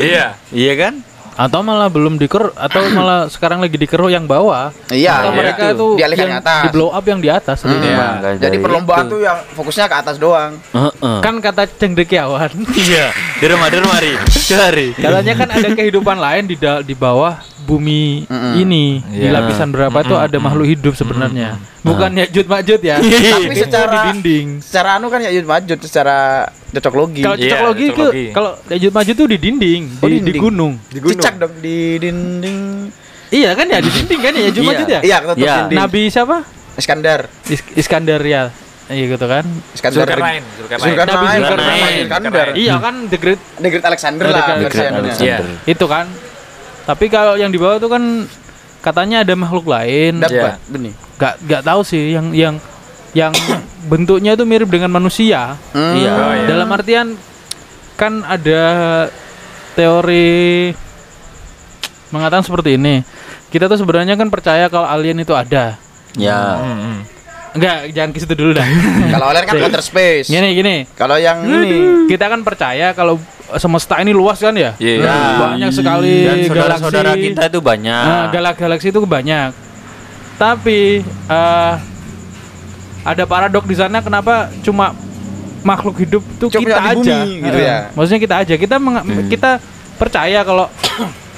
iya. iya kan? Atau malah belum diker atau malah sekarang lagi dikeruk yang bawah. Iya, Atau iya. mereka itu. Dialihkan yang ke atas. di blow up yang di atas. Hmm. Iya, Jadi perlombaan itu. tuh yang fokusnya ke atas doang. Heeh. Kan kata Ceng Dekiawan, Iya, di rumah di rumah Ri. Cari. katanya kan ada kehidupan lain di di bawah bumi Mm-mm. ini di Iya. lapisan berapa itu ada makhluk hidup sebenarnya. Bukan Yajud Majud ya. Tapi Dia secara di dinding. secara anu kan ya Yud Majud secara cocok logi. Kalau Iya, cocok logi itu kalau Yajud Majud tuh di dinding, Oh, di, di di dinding. gunung. Di gunung. Cicak dong di dinding. Iya kan ya di dinding kan ya Yajud Iya. Majud ya? Iya, ketutup Iya. dinding. Nabi siapa? Iskandar. Is- Iskandar ya. Iya gitu kan. Iskandar. Zulkarnain, Zulkarnain. Nabi Zulkarnain. Iya kan the great The Great Alexander lah. Iya. itu kan. Tapi kalau yang di bawah itu kan katanya ada makhluk lain. Dapat benih. Gak gak tahu sih yang yang yang bentuknya itu mirip dengan manusia. Hmm. Iya. Oh, iya. Dalam artian kan ada teori mengatakan seperti ini. Kita tuh sebenarnya kan percaya kalau alien itu ada. Ya. Hmm, hmm. Enggak, jangan ke situ dulu dah. Kalau alien kan outer space. gini gini. Kalau yang ini Kita kan percaya kalau semesta ini luas kan ya? Iya. Nah, banyak sekali Dan saudara-saudara galaksi. kita itu banyak. Nah, galak-galaksi itu banyak. Tapi eh ada paradok di sana kenapa cuma makhluk hidup tuh Cuma kita di bumi, aja gitu Eh, ya. Maksudnya kita aja. Kita menga- kita percaya kalau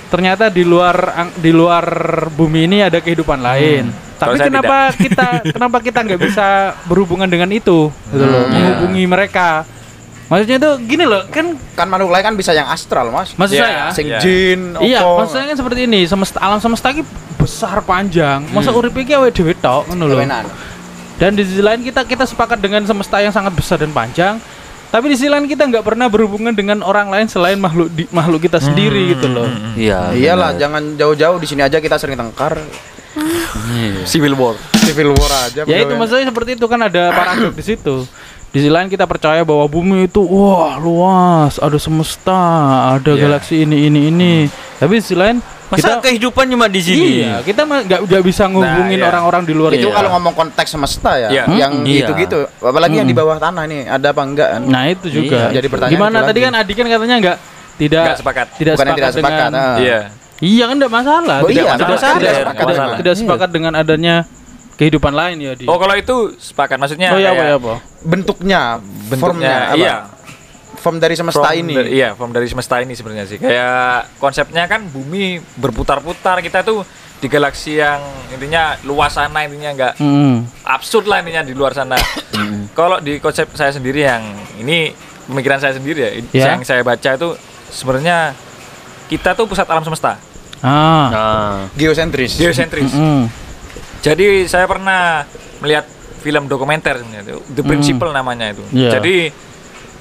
ternyata di luar di luar bumi ini ada kehidupan lain. Tapi Kalau saya kenapa kita kenapa kita nggak bisa berhubungan dengan itu gitu loh, Hmm, menghubungi mereka. Maksudnya tuh gini loh, kan kan makhluk lain kan bisa yang astral, Mas. maksud Iya. saya Sing Iya. jin, Iya, maksudnya kan seperti ini, semesta alam semesta ini besar panjang. Masa urip iki awake dhewe tok ngono lho. Dan di sisi lain kita kita sepakat dengan semesta yang sangat besar dan panjang. Tapi di sisi lain kita nggak pernah berhubungan dengan orang lain selain makhluk di, makhluk kita sendiri gitu loh. Iya. Iyalah, benar. jangan jauh-jauh di sini aja kita sering tengkar. Iya. Civil War. Civil war aja. Ya itu maksudnya seperti itu kan ada paradok di situ. Di sisi lain kita percaya bahwa bumi itu wah luas, ada semesta, ada Iya. galaksi ini ini ini. Tapi di sisi lain Masa kita kehidupan cuma di sini? Iya, kita mah nggak nggak bisa ngubungin iya. orang-orang di luar itu itu. kalau ngomong konteks semesta ya, Iya. yang Hmm, iya. gitu-gitu. Apalagi yang di bawah tanah nih, ada apa enggak kan? Nah itu juga. Iya, jadi pertanyaan Gimana itu tadi lagi. kan Adi kan katanya nggak tidak Nggak sepakat. tidak Bukan sepakat, tidak sepakat. dengan ah. Iya. iya kan tidak masalah. Oh, tidak, iya, tidak, masalah, tidak dengan. tidak Iya. sepakat dengan adanya kehidupan lain ya di. Oh kalau itu sepakat maksudnya Oh iya apa kayak ya apa? Bentuknya, bentuknya formnya, apa? iya Form dari semesta From ini. da- iya form dari semesta ini sebenarnya sih kayak konsepnya kan bumi berputar-putar kita tuh di galaksi yang intinya luas sana intinya nggak Hmm. absurd lah intinya di luar sana kalau di konsep saya sendiri yang ini pemikiran saya sendiri ya, Ya. yang saya baca itu sebenarnya kita tuh pusat alam semesta Ah. Nah, Geosentris. geosentris Hmm. Jadi saya pernah melihat film dokumenter itu, The Principle namanya itu. Iya. Jadi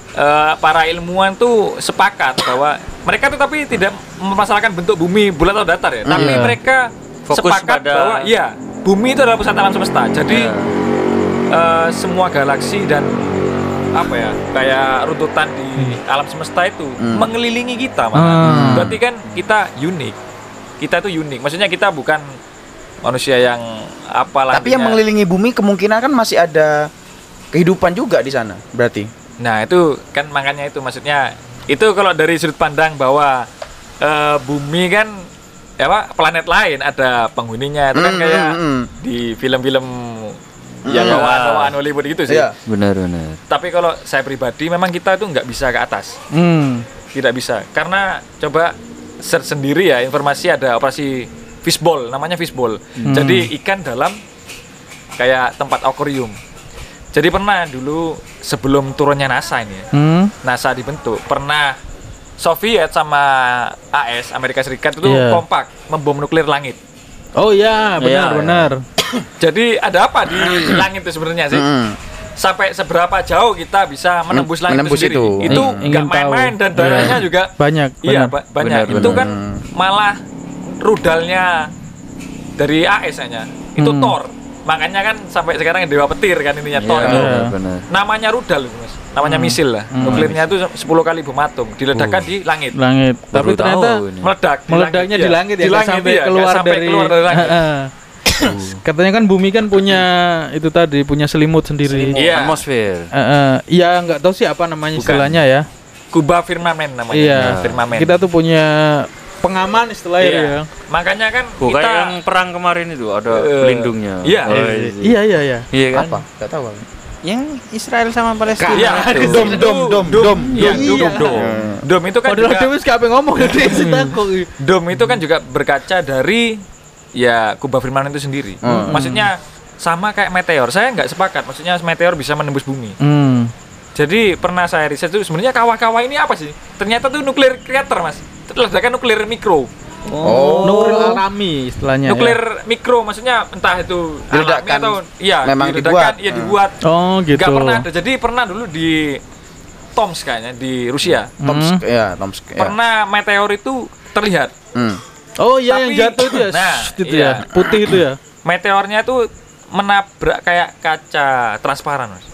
eh, para ilmuwan tuh sepakat bahwa mereka tuh tapi tidak memasalahkan bentuk bumi bulat atau datar ya, tapi Iya. mereka Fokus sepakat pada- bahwa iya bumi itu adalah pusat alam semesta. Jadi Iya. eh, semua galaksi dan apa ya kayak runtutan di alam semesta itu mengelilingi kita malah. Hmm. Berarti kan kita unik. Kita tuh unik. Maksudnya kita bukan manusia yang apalah Tapi yang mengelilingi bumi kemungkinan kan masih ada kehidupan juga di sana, berarti. Nah, itu kan makanya itu maksudnya itu kalau dari sudut pandang bahwa eh, bumi kan ya apa planet lain ada penghuninya itu kan Hmm, kayak hmm, hmm. di film-film yang Hmm. bawaan Hollywood gitu sih. Iya. benar-benar. Tapi kalau saya pribadi memang kita itu nggak bisa ke atas. Hmm. tidak bisa karena coba search sendiri ya informasi ada operasi fishbowl namanya fishbowl jadi ikan dalam kayak tempat akuarium jadi pernah dulu sebelum turunnya NASA ini ya, Hmm. NASA dibentuk pernah Soviet sama AS Amerika Serikat itu Iya. kompak membom nuklir langit Oh iya, benar Iya, benar. jadi ada apa di langit itu sebenarnya sih Mm-mm. sampai seberapa jauh kita bisa menembus langit Menembus itu sendiri itu. nggak main-main dan darahnya Iya. juga Banyak, Iya, ba- banyak. Benar, itu benar. kan malah rudalnya dari AS hanya. Itu Hmm. Thor. Makanya kan sampai sekarang Dewa Petir kan ininya Thor Iya, itu. Iya. benar. Namanya rudal itu, Mas. Namanya Hmm. misil lah. Nuklirnya itu 10 kali bom atom diledakkan Oh. di langit. Langit. Baru Tapi ternyata tahu ini. Meledak. di meledaknya langit, di iya. langit ya, Di langit, sampai nggak keluar sampai dari keluar dari langit. Heeh. Katanya kan bumi kan punya itu tadi punya selimut sendiri. Iya. Atmosfer. Heeh. Iya nggak tahu sih apa namanya Bukan. istilahnya ya. Kuba firmamen namanya. Iya. Firmamen. Kita tuh punya pengaman istilahnya Iya. ya. Makanya kan Oh, kita yang perang kemarin itu ada Eh, pelindungnya. iya. Oh, Iya iya iya. Iya kan? Apa? Gak tahu. Bang. Yang Israel sama Palestina. Iya, itu. Dom, dom, dom, dom, Iya, dom. dom, dom. Dom itu kan Padahal juga Dewi siapa yang ngomong. Dom itu kan juga berkaca dari ya kubah firmament itu sendiri. Hmm. Maksudnya sama kayak meteor. Saya nggak sepakat. Maksudnya meteor bisa menembus bumi. Hmm. Jadi pernah saya riset itu sebenarnya kawah-kawah ini apa sih? Ternyata tuh nuklir reactor mas. Ledakan nuklir mikro. Oh. Nuklir alami istilahnya. ya. nuklir mikro maksudnya entah itu alami Diledakkan. atau iya Memang diledakkan, dibuat. iya Hmm. dibuat. Oh gitu. Nggak pernah ada. Jadi pernah dulu di Tomsk kayaknya di Rusia. Tomsk, ya, Tomsk. Ya. Pernah meteor itu terlihat. Hmm. Oh iya yang Tapi- jatuh itu ya. Nah, itu iya. ya. Putih itu ya. Meteornya itu menabrak kayak kaca transparan mas.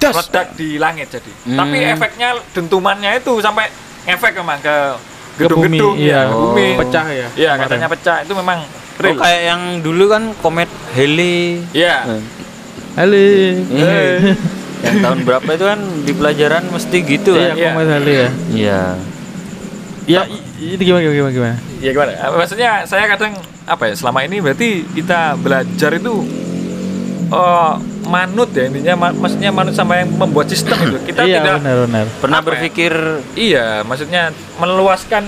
Das. meledak di langit jadi. Hmm. Tapi efeknya dentumannya itu sampai efek memang ke bumi, gedung-gedung iya. ya, bumi. Pecah ya. Iya, kemarin. katanya pecah. Itu memang Oh, real. kayak yang dulu kan komet Halley. Iya. Eh, Halo. eh, yang tahun berapa itu kan di pelajaran mesti gitu Iya, kan? Iya. Komet Halo ya. Iya. Ya, i- itu gimana gimana gimana? Ya gimana? Maksudnya saya kadang apa ya? Selama ini berarti kita belajar itu oh manut ya intinya ma- maksudnya manut sama yang membuat sistem itu. Kita iya, tidak benar benar. Pernah ya? berpikir Iya, maksudnya meluaskan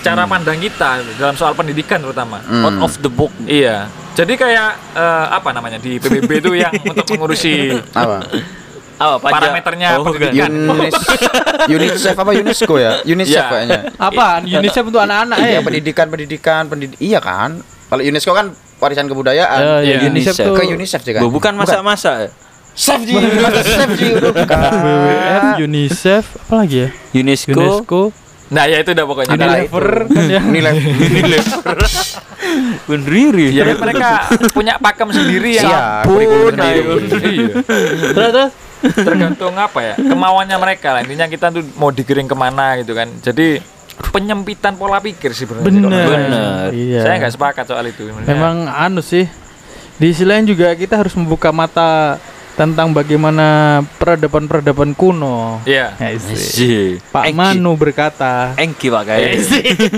cara pandang kita dalam soal pendidikan terutama. out of the book? Iya. Jadi kayak eh, apa namanya di PBB itu yang untuk mengurusi Apa? Apa pajak? parameternya Oh, pendidikan. Unis UNICEF apa UNESCO ya? UNICEF Iya. kayaknya. Apa? UNICEF untuk anak-anak ya? Pendidikan, pendidikan, pendidik. Iya kan? Kalau UNESCO kan warisan kebudayaan. Eh, Iya. UNICEF UNICEF. tuh Ke UNICEF juga. Bu, bukan masak-masak. Chef Ji, Chef Ji, udah bukan. WWF, UNICEF, apa lagi ya? UNESCO. UNESCO, Nah, ya itu udah pokoknya. Unilever kan ya. Unilever. Bendiri. Jadi mereka punya pakem sendiri yang Iya, kurikulum sendiri. Iya. Terus terus tergantung apa ya kemauannya mereka lah intinya kita tuh mau digiring ke mana gitu kan jadi penyempitan pola pikir sih kalau bener. Bener. Iya. saya nggak sepakat soal itu sebenarnya. Memang anu sih. Di sisi lain juga kita harus membuka mata tentang bagaimana peradaban-peradaban kuno. iya Ya, isi. Sih. Pak Manu berkata, Engki pak kayak.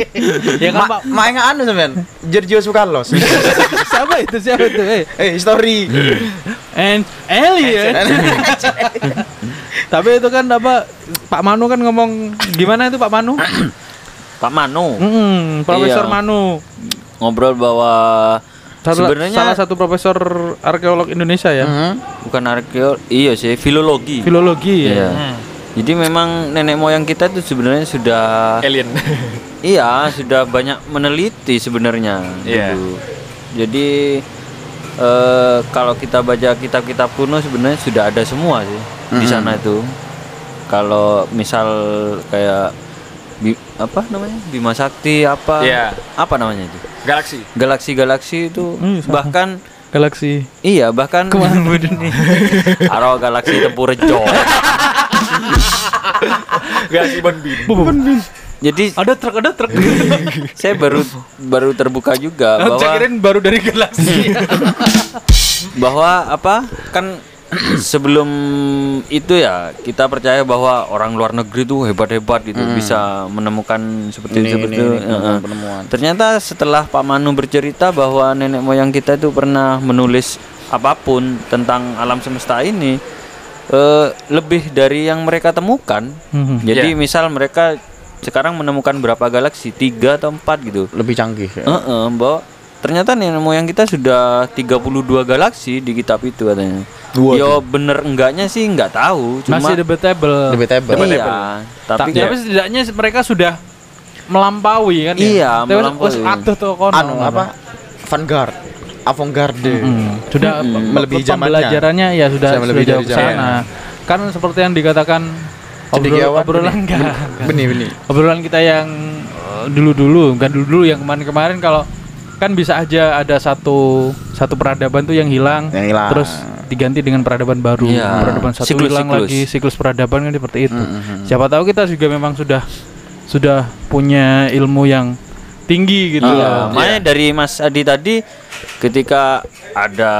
ya kan Pak? Ma, main anu sampean. Giorgio Sukarlos. siapa itu? Siapa itu? Eh, Eh, story. and alien. Tapi itu kan apa? Pak Manu kan ngomong gimana itu Pak Manu? Pak Manu Mm, Profesor Iya. Manu. ngobrol bahwa sebenarnya salah satu profesor arkeolog Indonesia ya. Mhm. bukan arkeolog, iya sih filologi. Filologi ya. Iya. Hmm. Jadi memang nenek moyang kita tuh sebenarnya sudah alien iya sudah banyak meneliti sebenarnya. Iya. dulu. Jadi eh, kalau kita baca kitab-kitab kuno sebenarnya sudah ada semua sih di Mhm. sana itu. Kalau misal kayak Bi- apa namanya Bima Sakti apa Iya. apa namanya itu galaksi galaksi-galaksi itu Hmm, sama. bahkan Galaksi. iya bahkan Aro galaksi tempur rejo galaksi bonbin jadi Ada truk, ada truk. saya baru baru terbuka juga Saya bahwa kirain baru dari galaksi. bahwa apa kan sebelum itu ya kita percaya bahwa orang luar negeri tuh hebat-hebat gitu bisa menemukan seperti Ini, seperti ini, itu. ini, Heeh. penemuan-penemuan. Ternyata setelah Pak Manu bercerita bahwa nenek moyang kita itu pernah menulis apa pun tentang alam semesta ini eh, lebih dari yang mereka temukan. Mhm. Jadi Iya. misal mereka sekarang menemukan berapa galaksi tiga atau empat gitu. Lebih canggih ya. Heeh, bahwa ternyata nenek moyang kita sudah 32 galaksi di kitab itu katanya. Waduh. Yo bener enggaknya sih nggak tahu, cuma Masih debatable. Debatable. iya, tapi Tapi, tapi setidaknya mereka sudah melampaui kan ya? Iya, melampaui. atuh tuh kono. Anu apa? Vanguard. Avant-garde. Hmm, sudah Mm-mm. pe- Melebihi zamannya. pembelajarannya ya sudah Sudah sudah jauh sana. Kan seperti yang dikatakan obrol, obrolan enggak. Benih, benih. Obrolan kita yang eh, dulu-dulu, bukan dulu-dulu yang kemarin-kemarin kalau kan bisa aja ada satu satu peradaban tuh yang hilang, Yang hilang. terus diganti dengan peradaban baru. Iya. Peradaban satu Siklus- hilang siklus. lagi, siklus peradaban kan seperti itu. Mm-mm. Siapa tahu kita juga memang sudah sudah punya ilmu yang tinggi gitu Iya, ya. makanya dari Mas Adi tadi ketika ada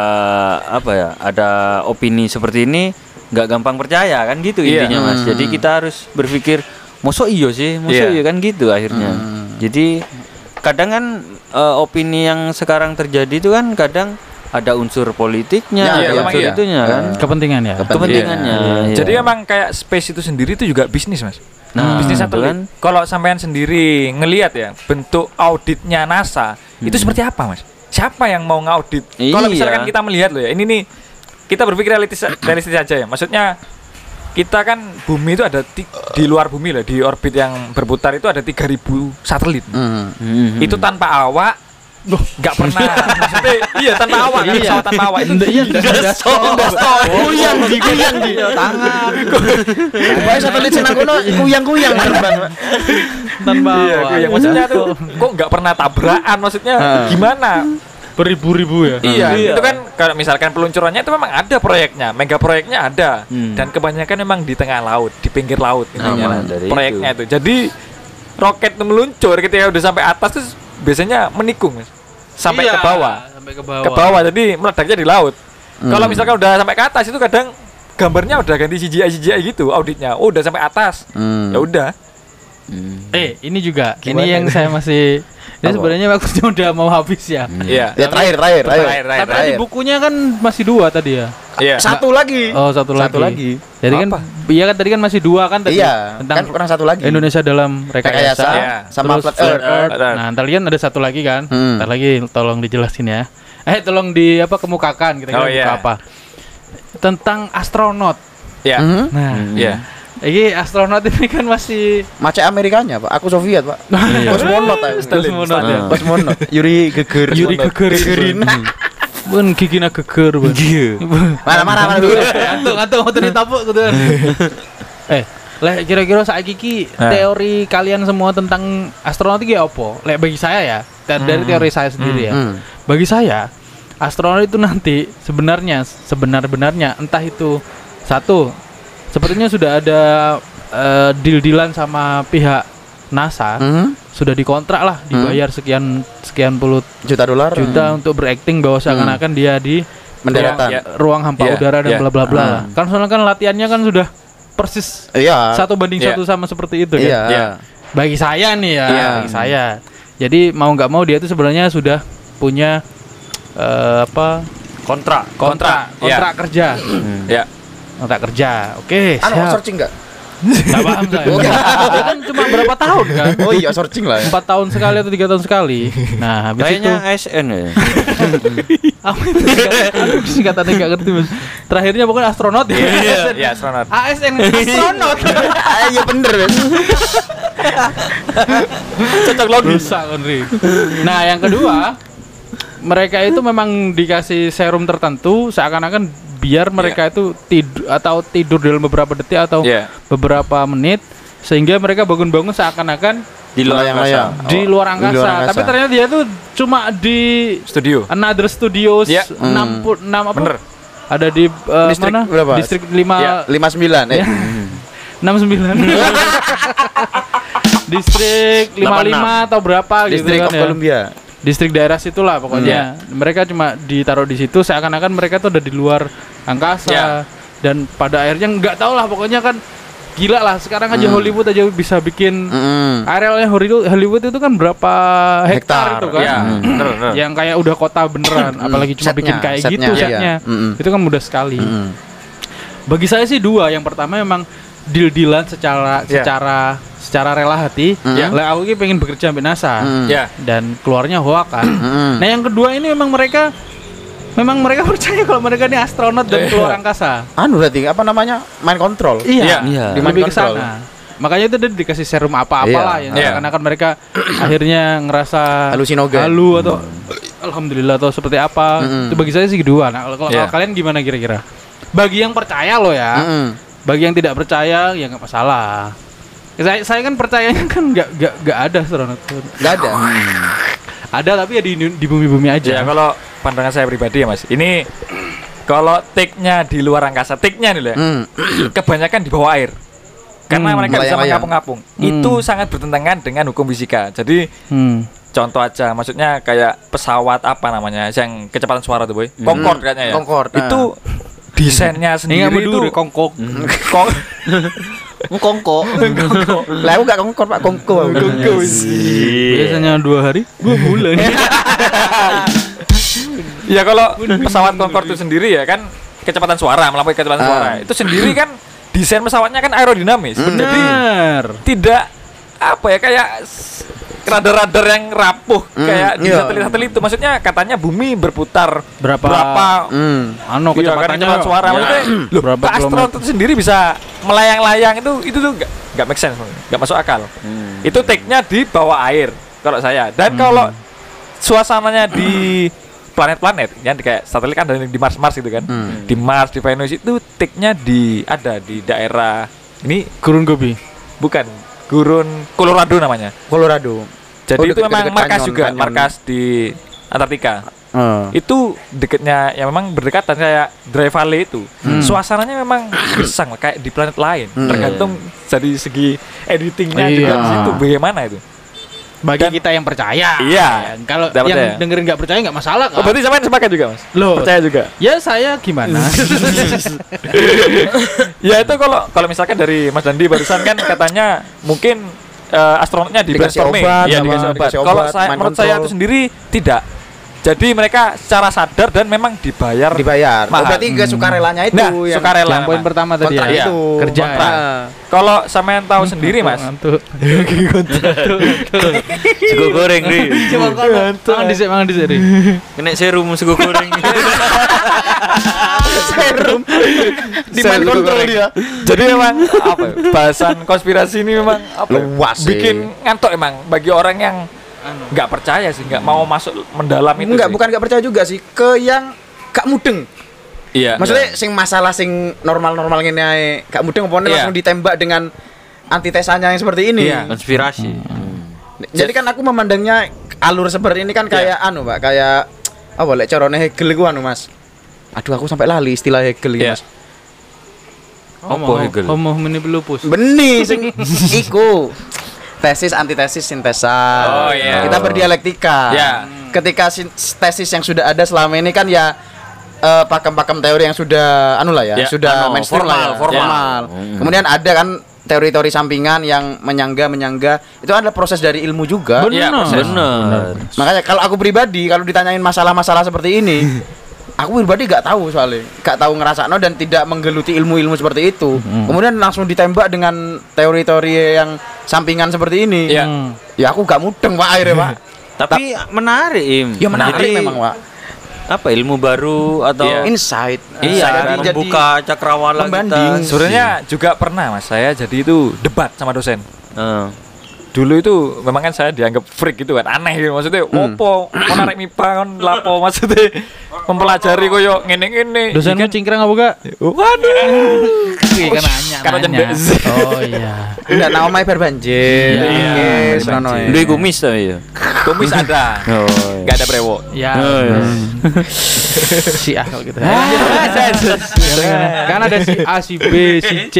apa ya, ada opini seperti ini nggak gampang percaya kan gitu Iya. intinya Mas. Jadi kita harus berpikir, mosok iyo sih, mosok Iya. iya kan gitu akhirnya. Jadi kadang kan eh, opini yang sekarang terjadi itu kan kadang ada unsur politiknya, Ya, ada iya, unsur iya. itunya kan. Kepentingan ya. Kepentingannya. iya. jadi emang kayak space itu sendiri itu juga bisnis mas Nah, bisnis satelit kan. kalau sampean sendiri ngelihat ya bentuk auditnya NASA itu seperti apa mas siapa yang mau ngaudit kalau Iya. misalkan kita melihat loh ya ini nih kita berpikir realistis realistis aja ya maksudnya kita kan bumi itu ada di luar bumi lah di orbit yang berputar itu ada 3000 satelit. Hmm. Mhm. itu tanpa awak nggak pernah. Maksudnya iya tanpa awak kan Iya. pesawat tanpa awak itu. Iya, Kuyang di, kuyang di. tangan. Pokoknya satelit senang kono kuyang-kuyang. Terbang. tanpa Iya, awak. yang maksudnya tuh kok nggak pernah tabrakan? Maksudnya gimana beribu-ribu ya. Iya, Iya. itu kan kalau misalkan peluncurannya itu memang ada proyeknya, mega proyeknya ada, Hmm. dan kebanyakan memang di tengah laut, di pinggir laut intinya dari proyeknya itu. Jadi roket itu meluncur ketika udah sampai atas terus biasanya menikung Mas. sampai Iya, ke bawah, Sampai ke bawah. ke bawah, jadi meledaknya di laut. Kalau misalkan udah sampai ke atas itu kadang gambarnya udah ganti CGI CGI gitu auditnya, oh udah sampai atas, Hmm. ya udah. Hmm. Eh, ini juga. Gimana ini yang ini? saya masih ini Apa? sebenarnya waktunya udah mau habis ya. Iya. Ya terakhir, terakhir, terakhir. Terakhir, terakhir, Tapi tadi terakhir. bukunya kan masih dua tadi ya. Iya. Satu lagi. Oh, satu lagi. Satu lagi. Jadi kan Apa? iya kan tadi kan masih dua kan tadi Iya, tentang kan kurang satu lagi. Indonesia dalam rekayasa. Rekayasa Iya. sama Terus flat earth. Earth. Nah, ntar lagi kan ada satu lagi kan. Hmm. Ntar lagi tolong dijelasin ya. Eh, tolong di apa kemukakan kita Oh, buka iya. apa. Tentang astronot. Iya. Mhm. Nah, Iya. Ini astronot ini kan masih Mace Amerikanya, Pak. Aku Soviet, Pak. Iya. Kosmonot aku. Kosmonot ya. Kosmonot. Yuri Geger. Yuri Geger. Gegerin. Bun gigina geger, Bun. Mana mana mana dulu. Ngantuk, ngantuk mau ditapuk gitu. eh, lek kira-kira saiki iki Nah. teori kalian semua tentang astronot iki apa? Lek bagi saya ya, da- dari teori saya sendiri ya. Hmm. Bagi saya, astronot itu nanti sebenarnya sebenar-benarnya entah itu satu sepertinya sudah ada eh, deal-dealan sama pihak NASA Hmm. sudah dikontrak lah dibayar sekian sekian puluh Juta dolar. juta untuk berakting bahwa seakan-akan dia di Mendaratan. Ya. ruang hampa Iya, udara dan iya. bla bla bla. Ah. Kan soalnya kan latihannya kan sudah persis Iya. satu banding Iya. satu sama seperti itu kan. Iya. Iya. Bagi saya nih ya, Iya. bagi saya. Jadi mau nggak mau dia itu sebenarnya sudah punya eh, apa Kontrak. kontrak Iya. kontrak kerja Ya. Kontrak kerja. Oke, Anu siap. searching enggak? Nggak paham saya. Oke. Dia kan cuma berapa tahun kan? Oh iya searching lah. ya. Empat tahun sekali atau tiga tahun sekali. Nah, habis itu Kayaknya ASN ya. apa itu singkat- aduh, singkatannya nggak ngerti mas. Terakhirnya pokoknya astronot ya. Iya, astronot. ASN astronot. Ah, Iya bener. Bes. Cocok logis. Rusak. Nah yang kedua mereka itu memang dikasih serum tertentu seakan-akan biar mereka itu tidur atau tidur dalam beberapa detik atau Iya. beberapa menit sehingga mereka bangun-bangun seakan-akan Di luar angkasa. di luar di angkasa. luar angkasa. Tapi ternyata dia tuh cuma di Studio. Another Studios Iya. 6 pu- 6 apa? Bener. Ada di eh, Distrik mana? berapa? Distrik 5 Iya. 59 eh. Ya. 69 Distrik 55 atau berapa gitu Distrik kan of ya. Columbia. Distrik daerah situlah pokoknya. Mereka cuma ditaruh di situ seakan-akan mereka tuh udah di luar angkasa Ya. dan pada akhirnya nggak tahu lah pokoknya kan gila lah sekarang aja Hollywood aja bisa bikin Mm. arealnya Hollywood itu kan berapa hektar, Hektar, itu kan. Iya, bener. Yang kayak udah kota beneran apalagi cuma Setnya, bikin kayak setnya, gitu iya. setnya. Mm-mm. Itu kan mudah sekali. Mm. Bagi saya sih dua. Yang pertama memang deal-dealan secara Iya. secara secara rela hati. Iya. Lah aku ini pengen bekerja sampai NASA Mm. Ya. dan keluarnya hoa kan. Mm. nah yang kedua ini memang mereka memang mereka percaya kalau mereka ini astronot dan Iya. keluar angkasa. Anu berarti apa namanya? Mind control. Iya. Iya. Di control. sana. Makanya itu dia dikasih serum apa-apalah yang Iya. karena kan mereka akhirnya ngerasa Halusinogen. halu atau alhamdulillah atau seperti apa. Mm-mm. Itu bagi saya sih kedua. Nah, kalau, kalau Iya. kalian gimana kira-kira? Bagi yang percaya loh ya. Mm-mm. Bagi yang tidak percaya ya nggak masalah. Saya, saya kan percayanya kan nggak nggak nggak ada astronot. Nggak ada. Ada tapi ya di di bumi-bumi aja. Ya kalau pandangan saya pribadi ya Mas. Ini kalau take-nya di luar angkasa, take-nya nih ya, Mm. kebanyakan di bawah air. Karena Hmm, mereka bisa mengapung-apung. Hmm. Itu sangat bertentangan dengan hukum fisika. Jadi Hmm. contoh aja, maksudnya kayak pesawat apa namanya yang kecepatan suara tuh boy, Concorde kayaknya ya. Concorde, ah. Itu desainnya sendiri itu kongkok. Kong- Kongko. Lah aku gak kongko Pak, kongko. Kongko. Biasanya dua hari, dua bulan. Ya kalau pesawat Concorde itu sendiri ya kan kecepatan suara melampaui kecepatan Ah. suara. Itu sendiri kan desain pesawatnya kan aerodinamis. Hmm. Benar. tidak apa ya kayak radar-radar yang rapuh Hmm, kayak di iya. satelit-satelit itu. Maksudnya katanya bumi berputar Berapa- berapa Hmm. Anu iya, kan kecepatannya kecepatan suara. Ya, maksudnya loh, berapa astronot itu sendiri bisa melayang-layang itu itu tuh nggak nggak make sense nggak masuk akal. Itu take-nya di bawah air kalau saya. Dan Hmm. kalau suasananya di planet-planet ya di kayak satelit kan yang di Mars Mars gitu kan. Hmm. di Mars di Venus itu take-nya di ada di daerah ini Gurun Gobi. bukan gurun Colorado namanya Colorado. jadi Oh, itu deket- memang deket markas kanyon- juga kanyon. markas di Antartika Oh. itu deketnya ya memang berdekatan kayak Dry Valley itu suasananya memang gersang kayak di planet lain Hmm. tergantung dari segi editingnya Iya. juga di situ bagaimana itu Bagi Dan- kita yang percaya. Iya. Kalau yang ya. dengerin nggak percaya nggak masalah oh kan? berarti sama sepakat juga mas Loh. percaya juga Ya saya gimana? ya itu kalau kalau misalkan dari Mas Dandi barusan kan katanya mungkin eh, astronotnya di brainstorming obat, ya dikasih obat. Kalau saya menurut saya itu sendiri tidak. Jadi mereka secara sadar dan memang dibayar dibayar. Oh, mahal. berarti gak sukarelanya itu Nah, yang sukarela. yang poin pertama tadi ya. itu. Kerja. Ah. Kalau sampean tahu sendiri Mas, Ngantuk. Sego goreng ri. Mangan dhisik, mangan dhisik. Ri. Kena serum sego goreng. Serum. Di mind Serum control dia. Jadi memang apa ya, bahasan konspirasi ini memang apa ya, Luas sih. bikin ngantuk emang bagi orang yang nggak percaya sih nggak mau masuk mendalam itu Enggak, sih. bukan gak percaya juga sih. Ke yang gak mudeng. iya Maksudnya sing masalah sing normal-normal ngene ae gak mudeng apa Iya. langsung ditembak dengan antitesanya yang seperti ini. Iya. Konspirasi. Jadi kan aku memandangnya alur seperti ini kan kayak anu, Pak, kayak apa lek carane Hegel iku anu, Mas. Aduh, aku sampai lali istilah Hegel iki, Iya. Mas. Apa Hegel? Homo homini lupus. Beni sing iku. Tesis antitesis sintesa. Oh, iya. Kita berdialektika. Iya. Ketika tesis yang sudah ada selama ini kan ya eh, pakem-pakem teori yang sudah anu lah ya, Ya, sudah anu, mainstream lah ya, formal, formal. formal. Hmm. Kemudian ada kan teori-teori sampingan yang menyangga menyangga itu adalah proses dari ilmu juga. Iya, Benar. proses. Bener. Makanya kalau aku pribadi kalau ditanyain masalah-masalah seperti ini, aku pribadi gak tahu soalnya, gak tahu ngerasakno dan tidak menggeluti ilmu-ilmu seperti itu. Kemudian langsung ditembak dengan teori-teori yang sampingan seperti ini. Iya. Hmm. Ya aku gak mudeng pak akhirnya pak. Tapi menarik, Im. Ya menarik Jadi, memang pak. Apa ilmu baru atau Iya. Insight. Iya, Jadi- membuka cakrawala kita. Sebenarnya juga pernah mas saya jadi itu debat sama dosen. Eh, Dulu itu memang kan saya dianggap freak gitu kan aneh gitu maksudnya Hmm. opo mau narik mipa kan lapo maksudnya mempelajari koyo ngene ngene Dosenmu cingkrang apa gak? waduh Iya kan nanya. Karena nanya. jendek. Oh iya. Enggak nama mai berbanjir. Iya, Yes, berbanjir. nono ya. Duit kumis tapi ya. kumis ada Oh, nggak ada brewo Ya. Oh, iya. si A kalau gitu. kan ada si A, si B, si C,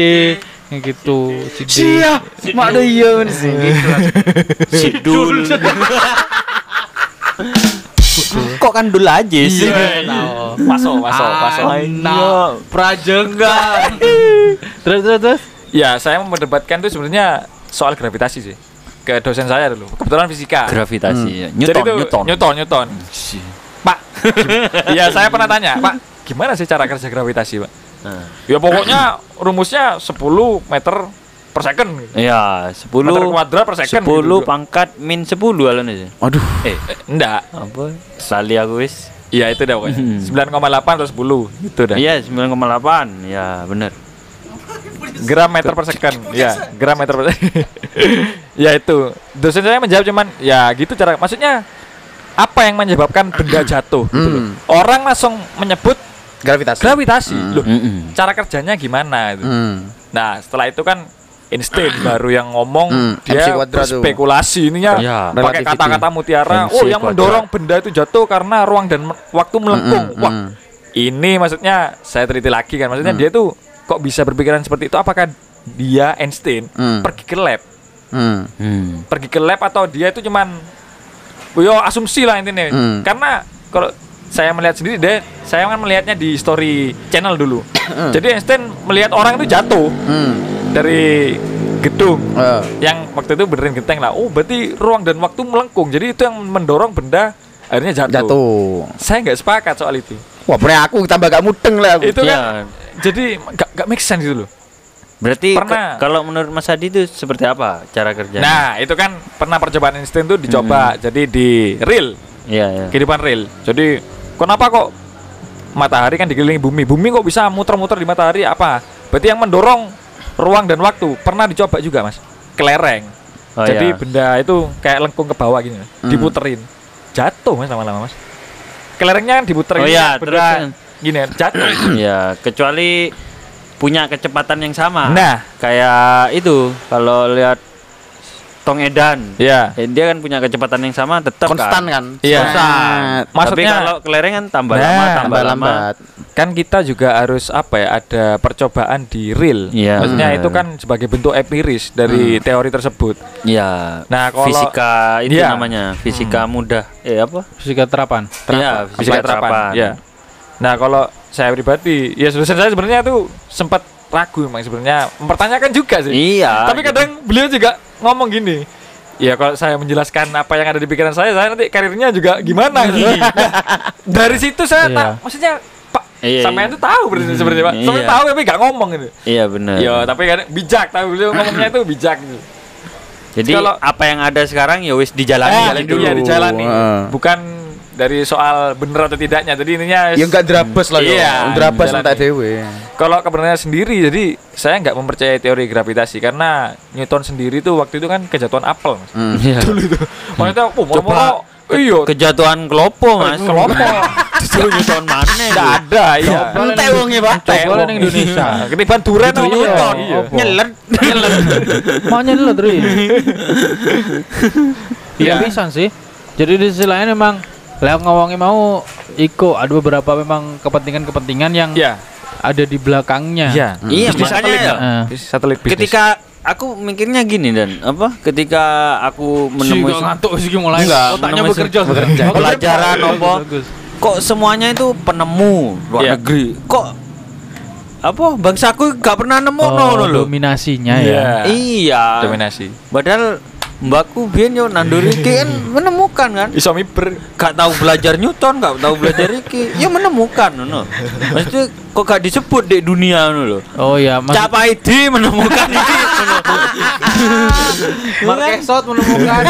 yang gitu, si mak ada iya sih. Sidul. Kok kan dul aja sih? Masuk masuk masuk Nah, prajengga. terus terus terus. ya saya memperdebatkan tuh sebenarnya soal gravitasi sih. Ke dosen saya dulu. Kebetulan fisika. Gravitasi ya. Jadi Newton, Newton. Newton Newton. Pak. Ya saya pernah tanya Pak gimana sih cara kerja gravitasi Pak Nah. ya pokoknya rumusnya 10 meter per second Iya, 10 meter kuadrat per second 10 gitu. pangkat min 10 alon aja. Aduh. eh, eh, enggak Apa? Sali aku wis. Iya itu dah pokoknya. Hmm. 9,8 atau 10 itu dah. Iya, 9,8. Ya, bener. Gram meter per second. Ya, gram meter per second. ya itu. Dosen saya menjawab cuman ya gitu cara maksudnya apa yang menyebabkan benda jatuh gitu loh. Hmm. Orang langsung menyebut Gravitasi. gravitasi. Loh, Mm-mm. cara kerjanya gimana itu. Hmm. Nah, setelah itu kan Einstein baru yang ngomong Hmm, dia berspekulasi ininya Ya, pakai kata-kata mutiara. MC oh, yang mendorong benda itu jatuh karena ruang dan waktu melengkung. Mm, mm, Wah, mm. ini maksudnya saya teliti lagi kan. Maksudnya Hmm. dia tuh kok bisa berpikiran seperti itu? Apakah dia Einstein Hmm. pergi ke lab, Hmm. Hmm. pergi ke lab atau dia itu cuman yo asumsi lah intinya. Hmm. Karena kalau saya melihat sendiri deh, saya kan melihatnya di story channel dulu. Jadi Einstein melihat orang itu jatuh Hmm. dari gedung Eh, yang waktu itu benerin genteng lah. Oh, berarti ruang dan waktu melengkung. Jadi itu yang mendorong benda akhirnya jatuh. jatuh. Saya nggak sepakat soal itu. Wah, pernah aku tambah gak mudeng lah aku. Itu Ya, kan jadi nggak nggak make sense gitu loh. berarti Pernah. ke- kalau menurut Mas Hadi itu seperti apa cara kerjanya? Nah, itu kan pernah percobaan Einstein tuh dicoba jadi di real, Iya, iya. kehidupan real. Jadi kenapa kok matahari kan dikelilingi bumi, bumi kok bisa muter-muter di matahari apa? Berarti yang mendorong ruang dan waktu pernah dicoba juga mas, kelereng. Oh, Jadi iya. benda itu kayak lengkung ke bawah gini, Hmm. diputerin, jatuh mas lama-lama mas. Kelerengnya kan diputerin, Oh, iya, benda terus- gini jatuh. ya, kecuali punya kecepatan yang sama. Nah. kayak itu kalau lihat tong edan. Iya. Eh, dia kan punya kecepatan yang sama tetap Konstan kan. kan? Iya. Konstan. Tapi Maksudnya- kalau kelereng kan tambah Nah, lama tambah Tambah lama. lambat. Kan kita juga harus apa ya? Ada percobaan di real. Iya. Maksudnya Hmm. itu kan sebagai bentuk empiris dari teori tersebut. Iya. Nah, kalau- fisika itu Iya. namanya, fisika mudah. Eh apa? Fisika terapan. Iya, fisika terapan. Ya. Nah, kalau saya pribadi, ya dosen saya sebenarnya tuh sempat ragu memang sebenarnya mempertanyakan juga sih. Iya. Tapi kadang beliau juga ngomong gini. Ya kalau saya menjelaskan apa yang ada di pikiran saya, saya nanti karirnya juga gimana gitu. Dari situ saya Iya. tak, maksudnya Pak, Iya, sampean iya. tuh tahu berarti sebenarnya Pak. Sampean Iya. tahu tapi gak ngomong gitu. Iya benar. Ya, tapi kan bijak tahu beliau ngomongnya itu bijak gitu. Jadi kalau- apa yang ada sekarang ya wis dijalani Ah, jalan itu dulu. ya dijalani. Heeh. Bukan dari soal bener atau tidaknya. Jadi intinya Ya enggak drabes lah Iya, ya. Drabes entek dhewe. kalau kebenarannya sendiri jadi saya nggak mempercayai teori gravitasi karena Newton sendiri tuh waktu itu kan kejatuhan apel mas. Hmm. Iya. maksudnya oh moro-moro iya Kejatuhan kelopo, Mas. kelopo Disuruh nyuton mana? nggak ada iya Entek wonge, Pak. Coba ning Indonesia. ketiban duren sama iya. Newton Iya. Nyelet. Mau nyelut Ri. Iya Iya. pisan sih. Jadi di sisi lain memang lewat ngomongnya mau Iko ada beberapa memang kepentingan-kepentingan yang iya ada di belakangnya. iya Iya, Bisnis satelit. Eh. Bisnis satelit bisnis. Ketika aku mikirnya gini dan apa? Ketika aku menemui Menemui ngantuk sih mulai Enggak, otaknya bekerja. bekerja. Pelajaran apa? kok semuanya itu penemu luar Iya. negeri. Kok apa bangsaku gak pernah nemu Oh, no, loh. dominasinya Iya. ya. Iya. dominasi Padahal mbakku biyen yo nanduri iki kan menemukan kan. iso miber Gak tahu belajar Newton, gak tahu belajar iki. Ya menemukan ngono. Maksudnya kok gak disebut di dunia ngono lho. Oh ya, Mas Cap ID menemukan iki. ngono. Marquesot menemukan.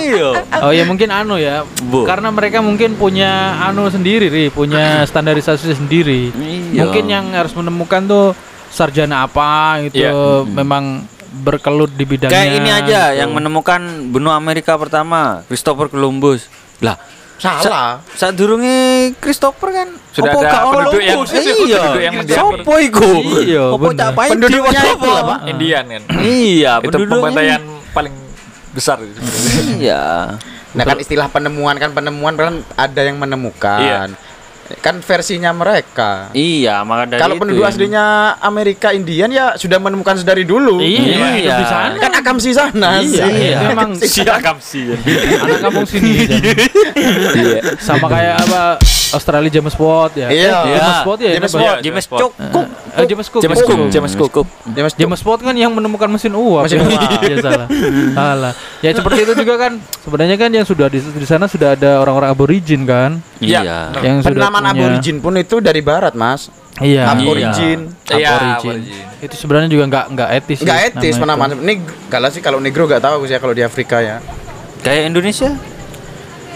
Iya. Oh ya mungkin anu ya, Bu. karena mereka mungkin punya anu sendiri, Ri, punya standarisasi sendiri. Iya. Mungkin yang harus menemukan tuh sarjana apa gitu, Iya. memang berkelut di bidangnya. Kayak ini aja gitu. yang menemukan benua Amerika pertama, Christopher Columbus. Lah, Salah. saat durunge Christopher kan Sudah opo ada penduduk yang- Columbus? iya. penduduk yang mendiam. Sopo iku? Iya, Opo Penduduknya itu lah, Pak. Indian kan Iya, itu pembantaian paling besar itu. Iya. Nah kan istilah penemuan kan penemuan kan ada yang menemukan. Kan versinya mereka. Iya, maka dari Kalau penduduk ya. aslinya Amerika Indian ya sudah menemukan dari dulu. Iya, Iya. hidup di sana. Kan akamsi sana. Iya, sih. iya. Emang siakam sih. anak kampung sini. Jan. Sama kayak apa Australia James Watt ya. Iya. Eh, James Iya. Watt ya. James? Watt. James James Cook. Eh, James Cook. James Cook, James Cook. James James Watt kan yang menemukan mesin uap. Mesin ya. uap. Iya salah. Salah. Ya seperti itu juga kan. Sebenarnya kan yang sudah di, di sana sudah ada orang-orang aborigin kan. Iya, Iya. Yang sudah Penamaan punya- aborigin pun itu dari barat, Mas. Iya. Aborigin. Iya, Aborigin. aborigin. Itu sebenarnya juga nggak nggak etis. sih Enggak etis nama penamaan. Ini galah sih kalau negro enggak tahu aku sih kalau di Afrika ya. Kayak Indonesia?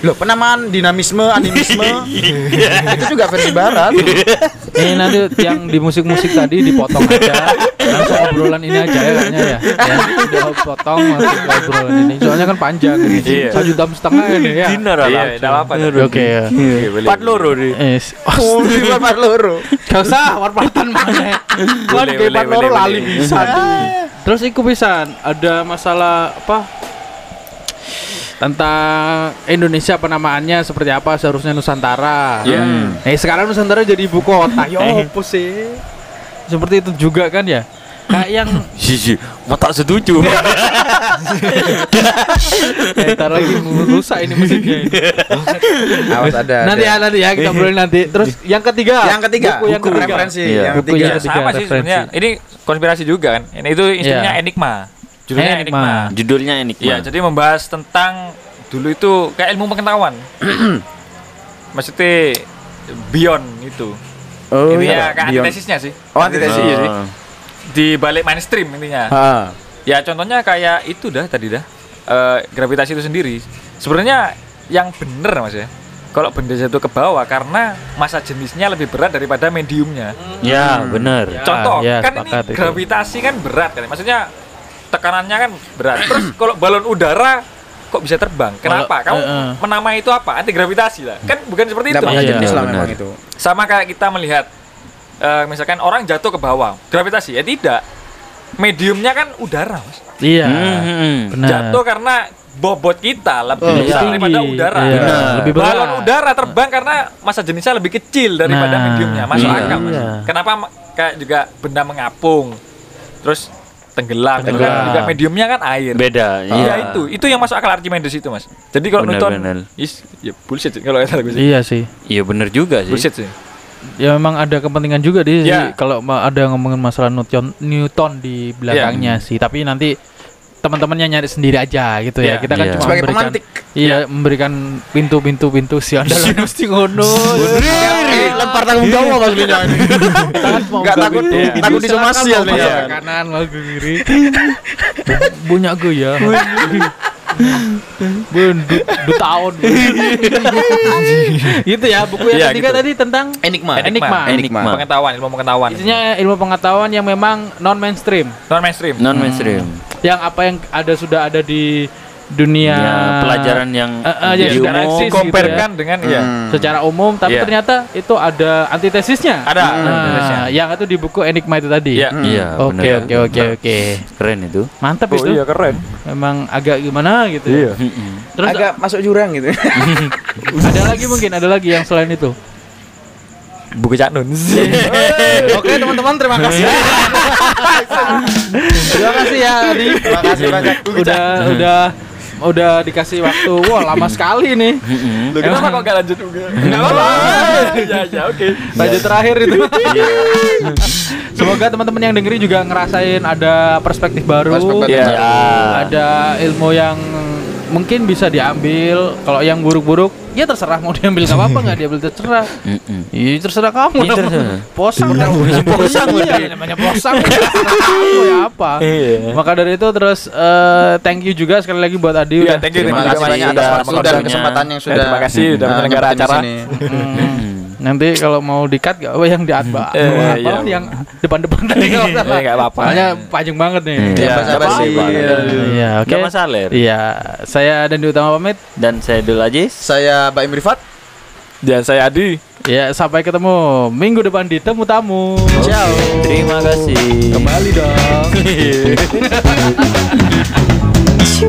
Loh, penamaan dinamisme, animisme itu juga versi barat. Ini nanti yang di musik-musik tadi dipotong aja. Langsung obrolan ini aja ya kayaknya ya. ya udah potong masuk obrolan ini. Soalnya kan panjang ini. Iya. Satu jam setengah ini ya. Dinner Iya, tidak apa-apa. Oke ya. Iya, boleh. Empat loro. Eh, Oh, Bapak loro. Gak usah warpatan mana. Kan boleh, loro lali bisa. Terus iku pisan ada masalah apa? Tentang Indonesia penamaannya seperti apa seharusnya Nusantara. Iya. Eh sekarang Nusantara jadi ibu kota. Ya apa sih? Seperti itu juga kan ya? Kayak yang Sisi, tak setuju. eh, ntar lagi rusak ini musiknya ini. Awas ada. nanti ya nanti ya kita obrolin nanti. Terus yang ketiga. Yang ketiga, Buku yang buku ketiga. referensi Iya. yang Buku ketiga. yang ketiga. sama sih referensi. sebenarnya ini konspirasi juga kan ini itu istrinya Iya. Enigma judulnya Enigma. Enigma, Judulnya Enigma. Iya jadi membahas tentang dulu itu kayak ilmu pengetahuan maksudnya beyond itu Oh, intinya iya, kayak Beyond. antitesisnya sih Oh, antitesis. Iya sih. Ah. di balik mainstream intinya Ha. ya contohnya kayak itu dah tadi dah Eh, gravitasi itu sendiri sebenarnya yang bener mas ya kalau benda itu ke bawah karena masa jenisnya lebih berat daripada mediumnya Ya, benar. Ya, Contoh, ya, kan sepakat ini itu. gravitasi kan berat kan. Maksudnya tekanannya kan berat. Terus kalau balon udara kok bisa terbang? Kenapa? Kamu eh, eh. menamai itu apa? Anti gravitasi lah. Kan bukan seperti itu. Tidak Iya, jenis lah benar. memang itu. Sama kayak kita melihat eh, misalkan orang jatuh ke bawah, gravitasi ya tidak. mediumnya kan udara mas Iya. Hmm. Benar. jatuh karena bobot kita lebih Oh, besar tinggi. daripada udara Iya, Benar. lebih balon berat. udara terbang karena masa jenisnya lebih kecil daripada Nah, mediumnya masuk iya. akal mas Iya. kenapa kayak juga benda mengapung terus tenggelam, Tenggelam. tenggelam juga mediumnya kan air Beda. Iya Iya itu, itu yang masuk akal Archimedes itu mas. Jadi kalau Benar, Newton, benar. is, ya bullshit sih, kalau kata gue sih. Iya sih. Iya bener juga sih. Bullshit sih. Ya memang ada kepentingan juga di Ya. kalau ada ngomongin masalah Newton Newton di belakangnya sih. Tapi nanti teman-temannya nyari sendiri aja gitu ya. Ya. Kita kan Iya. cuma Sebagai memberikan pemantik. Iya, memberikan pintu-pintu pintu si anda mesti ngono. Eh, lempar tanggung jawab aslinya ini. Nggak takut Iya. takut disomasi ke kanan mau ke kiri. Punya gue ya. Bun, du, tahun. gitu ya, buku yang Iya, ketiga gitu. tadi tentang Enigma. Enigma. Enigma. Pengetahuan, ilmu pengetahuan. isinya ilmu pengetahuan yang memang non mainstream. non mainstream. Non mainstream. Yang apa yang ada sudah ada di dunia Ya, pelajaran yang yang di sudah umum. eksis gitu Comparekan dengan ya. Hmm. secara umum, tapi Iya. ternyata itu ada antitesisnya. Ada Nah, antitesisnya. yang itu di buku Enigma itu tadi. Iya. Iya, Oke oke oke oke. Keren itu. Mantap Oh itu. iya keren. Memang agak gimana gitu. ya. Mm-mm. Terus Agak masuk jurang gitu. ada lagi mungkin ada lagi yang selain itu. Buku Cak Nun. Oke teman-teman terima kasih. Terima kasih ya Adi. Terima kasih banyak. Udah udah udah dikasih waktu. Wah, lama sekali nih. Loh, kenapa kok gak lanjut juga? Enggak apa-apa. Ya ya oke. Lanjut terakhir itu. Semoga teman-teman yang dengerin juga ngerasain ada perspektif baru. Perspektif baru. Ada ilmu yang mungkin bisa diambil. Kalau yang buruk-buruk, ya terserah mau diambil nggak apa-apa nggak diambil terserah. Iya terserah kamu Iya, dong. terserah. Posang kan posang iya, namanya posang. Kamu ya apa. Maka dari itu terus eh, thank you juga sekali lagi buat Adi Iya, udah thank you. Terima Terima kasih atas udah waktu dan mengontrolnya. kesempatan yang Ya, sudah. terima kasih udah menyelenggara nyempetin di acara. Hmm. Nanti kalau mau di-cut gak apa yang di apa, Eh, apa iya. yang depan-depan tadi kalau nggak salah. Eh, nggak apa-apa. Soalnya panjang banget nih. Hmm. Iya, basa-basi. Iya, oke. Nggak masalah. Er. Iya, saya dan Utama pamit. Dan saya Dul Ajis. Saya Baim Rifat. Dan saya Adi. Ya, sampai ketemu minggu depan di Temu Tamu. Ciao. Terima kasih. Kembali dong.